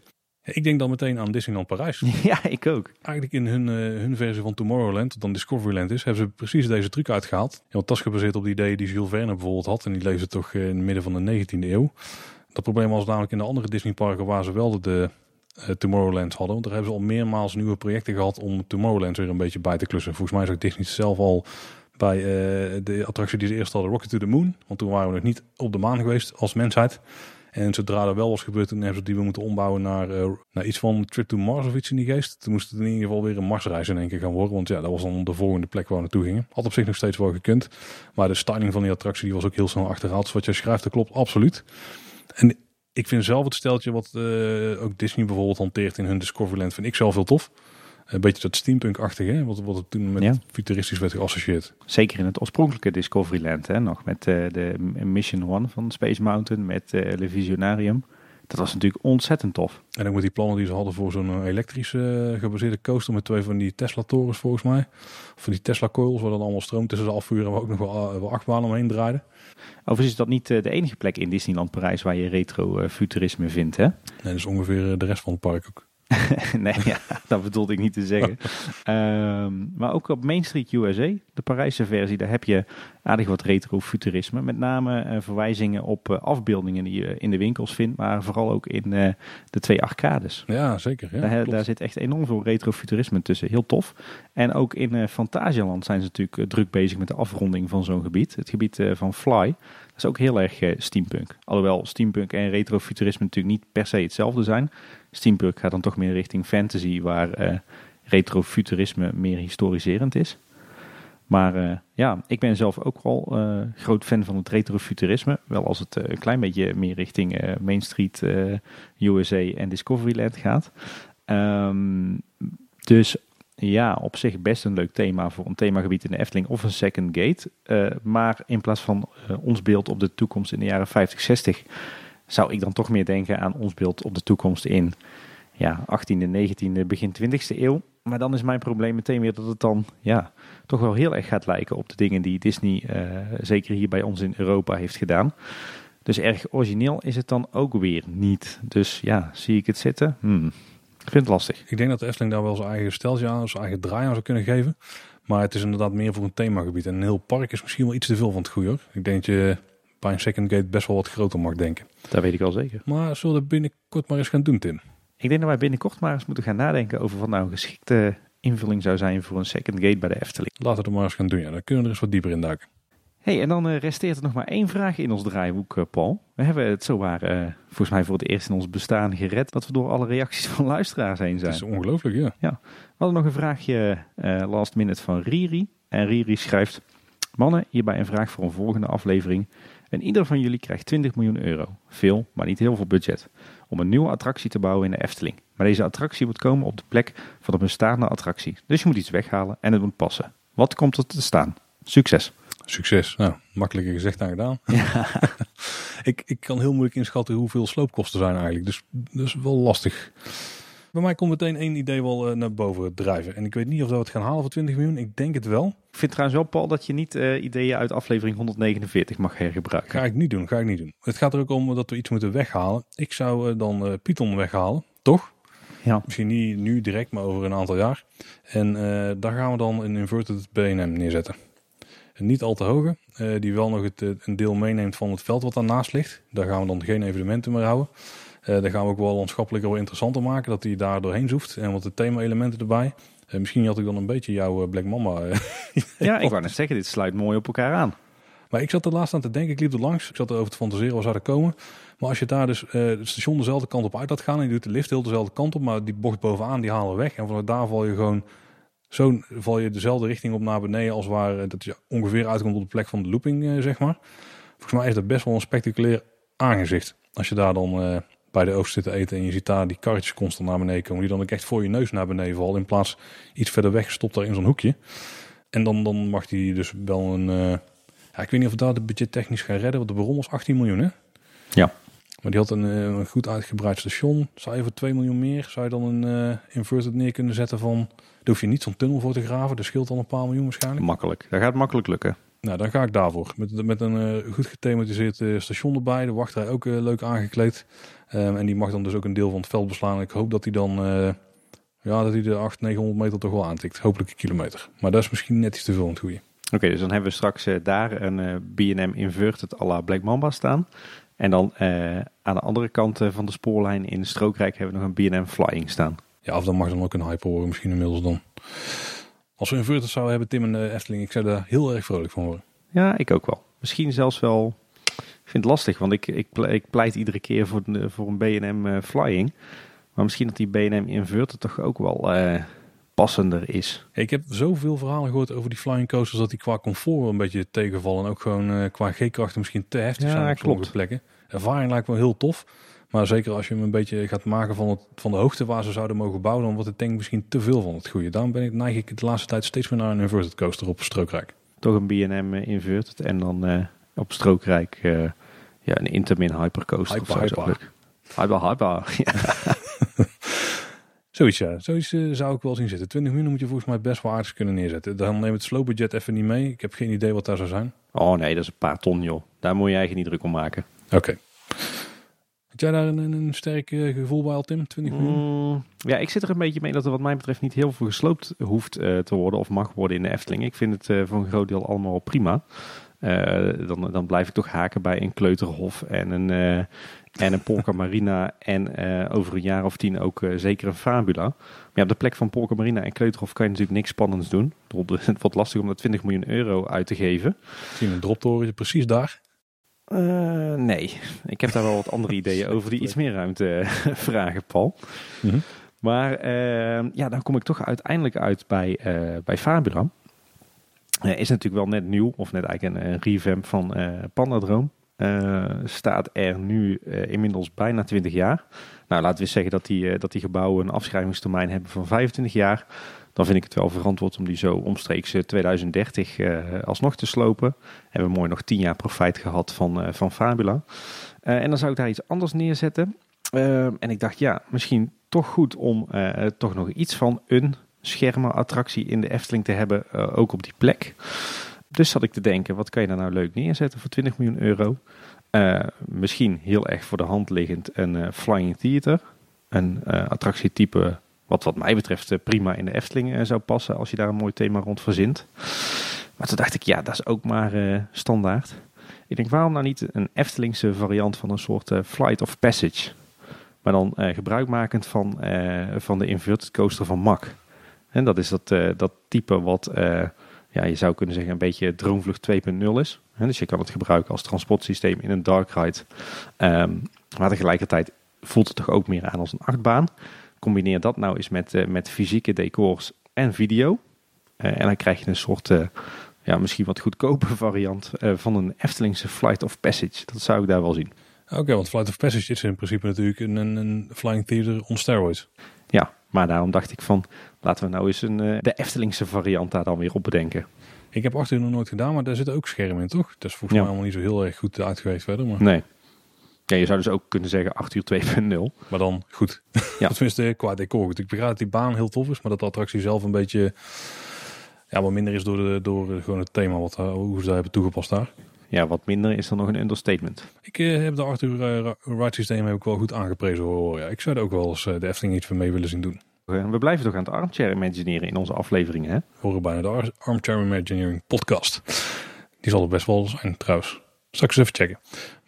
Ik denk dan meteen aan Disneyland Parijs. Ja, ik ook. Eigenlijk in hun, uh, hun versie van Tomorrowland, wat dan Discoveryland is, hebben ze precies deze truc uitgehaald. Ja, want dat is gebaseerd op de ideeën die Jules Verne bijvoorbeeld had. En die leefde toch in het midden van de 19e eeuw. Dat probleem was namelijk in de andere Disneyparken waar ze wel de uh, Tomorrowland hadden. Want daar hebben ze al meermaals nieuwe projecten gehad om Tomorrowland weer een beetje bij te klussen. Volgens mij zag Disney zelf al bij uh, de attractie die ze eerst hadden, Rocket to the Moon. Want toen waren we nog niet op de maan geweest als mensheid. En zodra er wel was gebeurd, toen hebben ze die we moeten ombouwen naar, uh, naar iets van Trip to Mars of iets in die geest. Toen moest het in ieder geval weer een Marsreis in één keer gaan worden. Want ja, dat was dan de volgende plek waar we naartoe gingen. Had op zich nog steeds wel gekund. Maar de styling van die attractie die was ook heel snel achterhaald. Dus wat jij schrijft, dat klopt absoluut. En ik vind zelf het steltje wat uh, ook Disney bijvoorbeeld hanteert in hun Discoveryland, vind ik zelf heel tof. Een beetje dat steampunk-achtige, wat, wat het toen met ja. futuristisch werd geassocieerd. Zeker in het oorspronkelijke Discoveryland, hè, nog met uh, de Mission One van Space Mountain, met uh, Le Visionarium. Dat was natuurlijk ontzettend tof. En ook met die plannen die ze hadden voor zo'n elektrische uh, gebaseerde coaster met twee van die Tesla-torens volgens mij. Of van die Tesla-coils waar dan allemaal stroom tussen de afvuren en waar ook nog wel, wel achtbanen omheen draaiden. Overigens is dat niet de enige plek in Disneyland Parijs waar je retro-futurisme vindt, hè? Nee, dat is ongeveer de rest van het park ook. nee, ja, dat bedoelde ik niet te zeggen. um, maar ook op Main Street USA, de Parijse versie, daar heb je aardig wat retro-futurisme. Met name uh, verwijzingen op uh, afbeeldingen die je in de winkels vindt, maar vooral ook in uh, de twee arcades. Ja, zeker. Ja, daar, daar, zit echt enorm veel retro-futurisme tussen. Heel tof. En ook in Fantasialand zijn ze natuurlijk druk bezig met de afronding van zo'n gebied. Het gebied van Fly. Dat is ook heel erg steampunk. Alhoewel steampunk en retrofuturisme natuurlijk niet per se hetzelfde zijn. Steampunk gaat dan toch meer richting fantasy, waar uh, retrofuturisme meer historiserend is. Maar uh, ja, ik ben zelf ook wel uh, groot fan van het retrofuturisme. Wel als het een klein beetje meer richting Main Street, USA en Discoveryland gaat. Um, dus ja, op zich best een leuk thema voor een themagebied in de Efteling of een second gate. maar in plaats van ons beeld op de toekomst in de jaren 50, 60 zou ik dan toch meer denken aan ons beeld op de toekomst in ja, 18e, 19e, begin 20e eeuw. Maar dan is mijn probleem meteen weer dat het dan ja, toch wel heel erg gaat lijken op de dingen die Disney uh, zeker hier bij ons in Europa heeft gedaan. Dus erg origineel is het dan ook weer niet. Dus ja, zie ik het zitten? Hmm. Ik vind het lastig. Ik denk dat de Efteling daar wel zijn eigen steltje aan, zijn eigen draai aan zou kunnen geven. Maar het is inderdaad meer voor een themagebied. En een heel park is misschien wel iets te veel van het goede. Ik denk je bij een second gate best wel wat groter mag denken. Dat weet ik al zeker. Maar zullen we dat binnenkort maar eens gaan doen, Tim? Ik denk dat wij binnenkort maar eens moeten gaan nadenken over wat nou een geschikte invulling zou zijn voor een second gate bij de Efteling. Laten we het maar eens gaan doen, ja. Dan kunnen we er eens wat dieper in duiken. hey, en dan uh, resteert er nog maar één vraag in ons draaiboek, uh, Paul. We hebben het zowaar uh, volgens mij voor het eerst in ons bestaan gered dat we door alle reacties van luisteraars heen zijn. Dat is ongelooflijk, ja. ja. We hadden nog een vraagje last minute van Riri. En Riri schrijft, mannen, hierbij een vraag voor een volgende aflevering. En ieder van jullie krijgt 20 miljoen euro. Veel, maar niet heel veel budget. Om een nieuwe attractie te bouwen in de Efteling. Maar deze attractie moet komen op de plek van een bestaande attractie. Dus je moet iets weghalen en het moet passen. Wat komt er te staan? Succes! Succes. Nou, makkelijker gezegd dan gedaan. Ja. ik, ik kan heel moeilijk inschatten hoeveel sloopkosten zijn eigenlijk. Dus dat is wel lastig. Bij mij komt meteen één idee wel uh, naar boven drijven. En ik weet niet of dat we het gaan halen voor 20 miljoen. Ik denk het wel. Ik vind trouwens wel, Paul, dat je niet uh, ideeën uit aflevering 149 mag hergebruiken. Ga ik niet doen, ga ik niet doen. Het gaat er ook om dat we iets moeten weghalen. Ik zou uh, dan Python weghalen, toch? Ja. Misschien niet nu direct, maar over een aantal jaar. En daar gaan we dan een inverted BNM neerzetten. Een niet al te hoge, die wel nog het, een deel meeneemt van het veld wat daarnaast ligt. Daar gaan we dan geen evenementen meer houden. Uh, daar gaan we ook wel landschappelijker wel interessanter maken, dat hij daar doorheen zoeft. En wat de thema-elementen erbij. Uh, misschien had ik dan een beetje jouw uh, Black Mama. ja, ik wou net zeggen, dit sluit mooi op elkaar aan. Maar ik zat er laatst aan te denken, ik liep er langs. Ik zat erover te fantaseren waar zou er komen. Maar als je daar dus het station dezelfde kant op uit laat gaan en je doet de lift heel dezelfde kant op, maar die bocht bovenaan die halen we weg. En vanuit daar val je gewoon, zo val je dezelfde richting op naar beneden als waar dat je ongeveer uitkomt op de plek van de looping, zeg maar. Volgens mij is dat best wel een spectaculair aangezicht. Als je daar dan bij de oogst zitten eten en je ziet daar die karretjes constant naar beneden komen, die dan ook echt voor je neus naar beneden vallen, in plaats iets verder weg gestopt daar in zo'n hoekje. En dan, dan mag die dus wel een, uh, ja, ik weet niet of we daar de budget technisch gaan redden, want de bron was 18 miljoen hè? Ja. Maar die had een, eh, een goed uitgebreid station. Zou je voor 2 miljoen meer, zou je dan een eh, inverted neer kunnen zetten van... Daar hoef je niet zo'n tunnel voor te graven. Dat scheelt al een paar miljoen waarschijnlijk. Makkelijk. Dat gaat makkelijk lukken. Nou, dan ga ik daarvoor. Met, met een eh, goed gethematiseerd eh, station erbij. De wachtrij ook eh, leuk aangekleed. Ehm, en die mag dan dus ook een deel van het veld beslaan. Ik hoop dat hij dan... ja, dat hij de 800, 900 meter toch wel aantikt. Hopelijk een kilometer. Maar dat is misschien net iets te veel in het goede. Oké, dus dan hebben we straks daar een B&M Inverted à la Black Mamba staan. En dan aan de andere kant van de spoorlijn in Strookrijk hebben we nog een B&M Flying staan. Ja, of dan mag dan ook een hyper misschien inmiddels dan. Als we inverters zouden hebben, Tim en de Efteling, ik zou daar heel erg vrolijk van worden. Ja, ik ook wel. Misschien zelfs wel... Ik vind het lastig, want ik, ik, ple- ik pleit iedere keer voor, de- voor een B&M eh, Flying. Maar misschien dat die B&M Inverted toch ook wel eh, passender is. Ik heb zoveel verhalen gehoord over die flying coasters dat die qua comfort een beetje tegenvallen. En ook gewoon eh, qua G-krachten misschien te heftig Ja, zijn op sommige klopt. plekken. Ervaring lijkt me heel tof. Maar zeker als je hem een beetje gaat maken van, het, van de hoogte waar ze zouden mogen bouwen, dan wordt het denk ik misschien te veel van het goede. Daarom ben ik, neig ik de laatste tijd steeds meer naar een inverted coaster op Strookrijk. Toch een B&M eh, Inverted en dan eh, op Strookrijk eh, ja, een Intermin Hypercoaster. Hyper, of zo hyper. Hyper, hyper. Ja. Zoiets ja, zoiets zou ik wel zien zitten. 20 miljoen moet je volgens mij best wel aardig kunnen neerzetten. Dan neem het slow budget even niet mee. Ik heb geen idee wat daar zou zijn. Oh nee, dat is een paar ton joh. Daar moet je eigenlijk niet druk om maken. Oké. Had jij daar een, een, sterk eh, gevoel bij al, Tim? 20 miljoen? Mm, ja, ik zit er een beetje mee dat er wat mij betreft niet heel veel gesloopt hoeft eh, te worden of mag worden in de Efteling. Ik vind het eh, voor een groot deel allemaal prima. Dan, dan blijf ik toch haken bij een Kleuterhof en een, en een Polka Marina en over een jaar of tien ook zeker een Fabula. Maar ja, op de plek van Polka Marina en Kleuterhof kan je natuurlijk niks spannends doen. Het wordt lastig om dat 20 miljoen euro uit te geven. Misschien een droptorentje precies daar. Eh, nee, ik heb daar wel wat andere ideeën over die iets meer ruimte eh, vragen, Paul. Mhm. Maar eh, ja, dan kom ik toch uiteindelijk uit bij, eh bij is natuurlijk wel net nieuw, of net eigenlijk een, een revamp van Pandadroom. Staat er nu inmiddels bijna 20 jaar. Nou, laten we eens zeggen dat die, dat die gebouwen een afschrijvingstermijn hebben van 25 jaar. Dan vind ik het wel verantwoord om die zo omstreeks eh, 2030 eh, alsnog te slopen. Hebben we mooi nog 10 jaar profijt gehad van, eh, van Fabula. Eh, en dan zou ik daar iets anders neerzetten. Eh, en ik dacht, ja, misschien toch goed om eh, toch nog iets van een schermenattractie in de Efteling te hebben, eh, ook op die plek. Dus zat ik te denken, wat kan je daar nou leuk neerzetten voor 20 miljoen euro? Eh, misschien heel erg voor de hand liggend een eh, Flying Theater. Een eh, attractietype wat wat mij betreft eh, prima in de Efteling eh, zou passen als je daar een mooi thema rond verzint. Maar toen dacht ik, ja, dat is ook maar eh, standaard. Ik denk, waarom nou niet een Eftelingse variant van een soort Flight of Passage? Maar dan gebruikmakend van, van de inverted coaster van MAC. En dat is dat, dat type wat, ja, je zou kunnen zeggen, een beetje Droomvlucht 2.0 is. Dus je kan het gebruiken als transportsysteem in een dark ride. Ehm, maar tegelijkertijd voelt het toch ook meer aan als een achtbaan. Combineer dat nou eens met, eh, met fysieke decors en video. Eh, en dan krijg je een soort, eh, ja, misschien wat goedkope variant van een Eftelingse Flight of Passage. Dat zou ik daar wel zien. Oké, want Flight of Passage is in principe natuurlijk een, een, flying theater on steroids. Ja, maar daarom dacht ik van, laten we nou eens een, de Eftelingse variant daar dan weer op bedenken. Ik heb achter nog nooit gedaan, maar daar zitten ook schermen in, toch? Dat is volgens Ja. mij allemaal niet zo heel erg goed uitgewerkt verder. Maar, Nee. Ja, je zou dus ook kunnen zeggen 8 uur 2.0. maar dan goed. Ja. Tenminste, qua decor. goed. Ik begrijp dat die baan heel tof is, maar dat de attractie zelf een beetje ja, wat minder is door, de, door eh, gewoon het thema wat, eh, hoe ze dat hebben toegepast daar. Ja, wat minder is dan nog een understatement. Ik eh, heb de Arthur uh, Ride systeem heb ik wel goed aangeprezen hoor. Ja, ik zou er ook wel eens eh, de Efteling iets van mee willen zien doen. Eh, We blijven toch aan het armchair imagineren in onze afleveringen, hè? Horen bijna de Ar- Armchair Imagineering podcast. Die zal er best wel zijn trouwens. Straks even checken.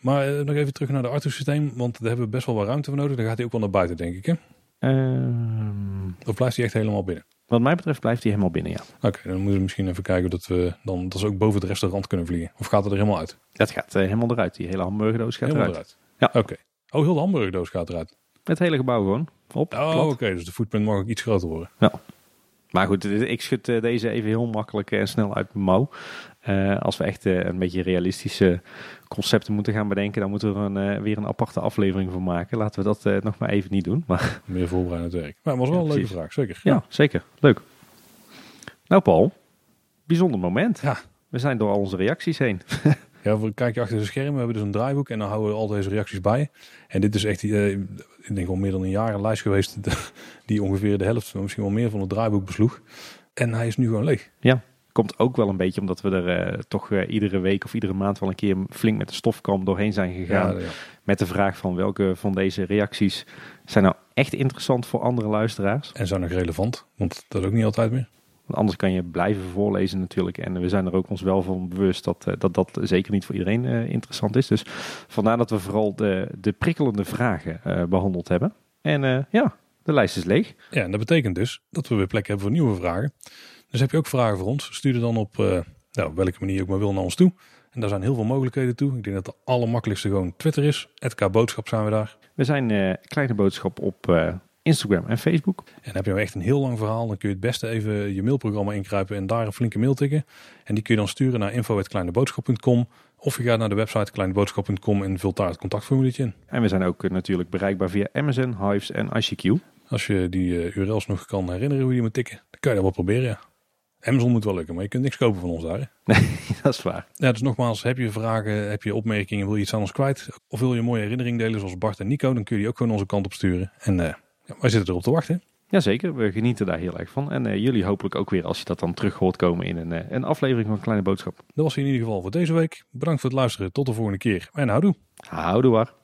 Maar eh, nog even terug naar de Arthur systeem, want daar hebben we best wel wat ruimte voor nodig. Dan gaat hij ook wel naar buiten, denk ik. Hè? Ehm, Of blijft hij echt helemaal binnen? wat mij betreft blijft hij helemaal binnen, ja. Oké, dan moeten we misschien even kijken dat we dan dat ze ook boven het restaurant kunnen vliegen. Of gaat het er helemaal uit? Dat gaat eh, helemaal eruit. Die hele hamburgerdoos gaat helemaal eruit. eruit. Ja. Oké. Oh, heel de hamburgerdoos gaat eruit. Het hele gebouw gewoon. Op, Oh, oké. Dus de footprint mag ook iets groter worden. Maar goed, dit- ik schud eh, deze even heel makkelijk en snel uit mijn mouw. Eh, als we echt eh, een beetje realistische concepten moeten gaan bedenken, dan moeten we er een, eh, weer een aparte aflevering van maken. Laten we dat eh, nog maar even niet doen. Maar Meer voorbereidend werk. Maar het was wel Ja, een leuke vraag, zeker. ja, zeker. Leuk. Nou Paul, bijzonder moment. Ja. We zijn door al onze reacties heen. Ja, we kijken achter de schermen. We hebben dus een draaiboek en dan houden we al deze reacties bij. En dit is echt, uh, ik denk al meer dan een jaar een lijst geweest die ongeveer de helft, misschien wel meer van het draaiboek besloeg. En hij is nu gewoon leeg. Ja, komt ook wel een beetje omdat we er uh, toch uh, iedere week of iedere maand wel een keer flink met de stofkam doorheen zijn gegaan. Ja, ja. Met de vraag van welke van deze reacties zijn nou echt interessant voor andere luisteraars. En zijn nog relevant, want dat is ook niet altijd meer. Want anders kan je blijven voorlezen natuurlijk. En we zijn er ook ons wel van bewust dat uh, dat, dat zeker niet voor iedereen interessant is. Dus vandaar dat we vooral de, de prikkelende vragen behandeld hebben. En ja, de lijst is leeg. Ja, en dat betekent dus dat we weer plek hebben voor nieuwe vragen. Dus heb je ook vragen voor ons? Stuur er dan op uh, nou, welke manier je ook maar wil naar ons toe. En daar zijn heel veel mogelijkheden toe. Ik denk dat de allermakkelijkste gewoon Twitter is. Het Boodschap zijn we daar. We zijn uh, Kleine Boodschap op uh, Instagram en Facebook. En heb je nou echt een heel lang verhaal, dan kun je het beste even je mailprogramma inkruipen en daar een flinke mail tikken. En die kun je dan sturen naar info.kleineboodschap.com of je gaat naar de website kleineboodschap.com en vult daar het contactformuliertje in. En we zijn ook natuurlijk bereikbaar via Amazon, Hives en ICQ. Als je die URL's nog kan herinneren hoe je moet tikken, dan kan je dat wel proberen, ja. Amazon moet wel lukken, maar je kunt niks kopen van ons daar. Hè? Nee, dat is waar. Ja, dus nogmaals, heb je vragen, heb je opmerkingen, wil je iets aan ons kwijt? Of wil je een mooie herinnering delen zoals Bart en Nico? Dan kun je die ook gewoon onze kant op sturen. En uh, ja, wij zitten erop te wachten. Jazeker, we genieten daar heel erg van. En uh, jullie hopelijk ook weer als je dat dan terug hoort komen in een, uh, een aflevering van Kleine Boodschap. Dat was in ieder geval voor deze week. Bedankt voor het luisteren. Tot de volgende keer. En houdoe. Houdoe waar.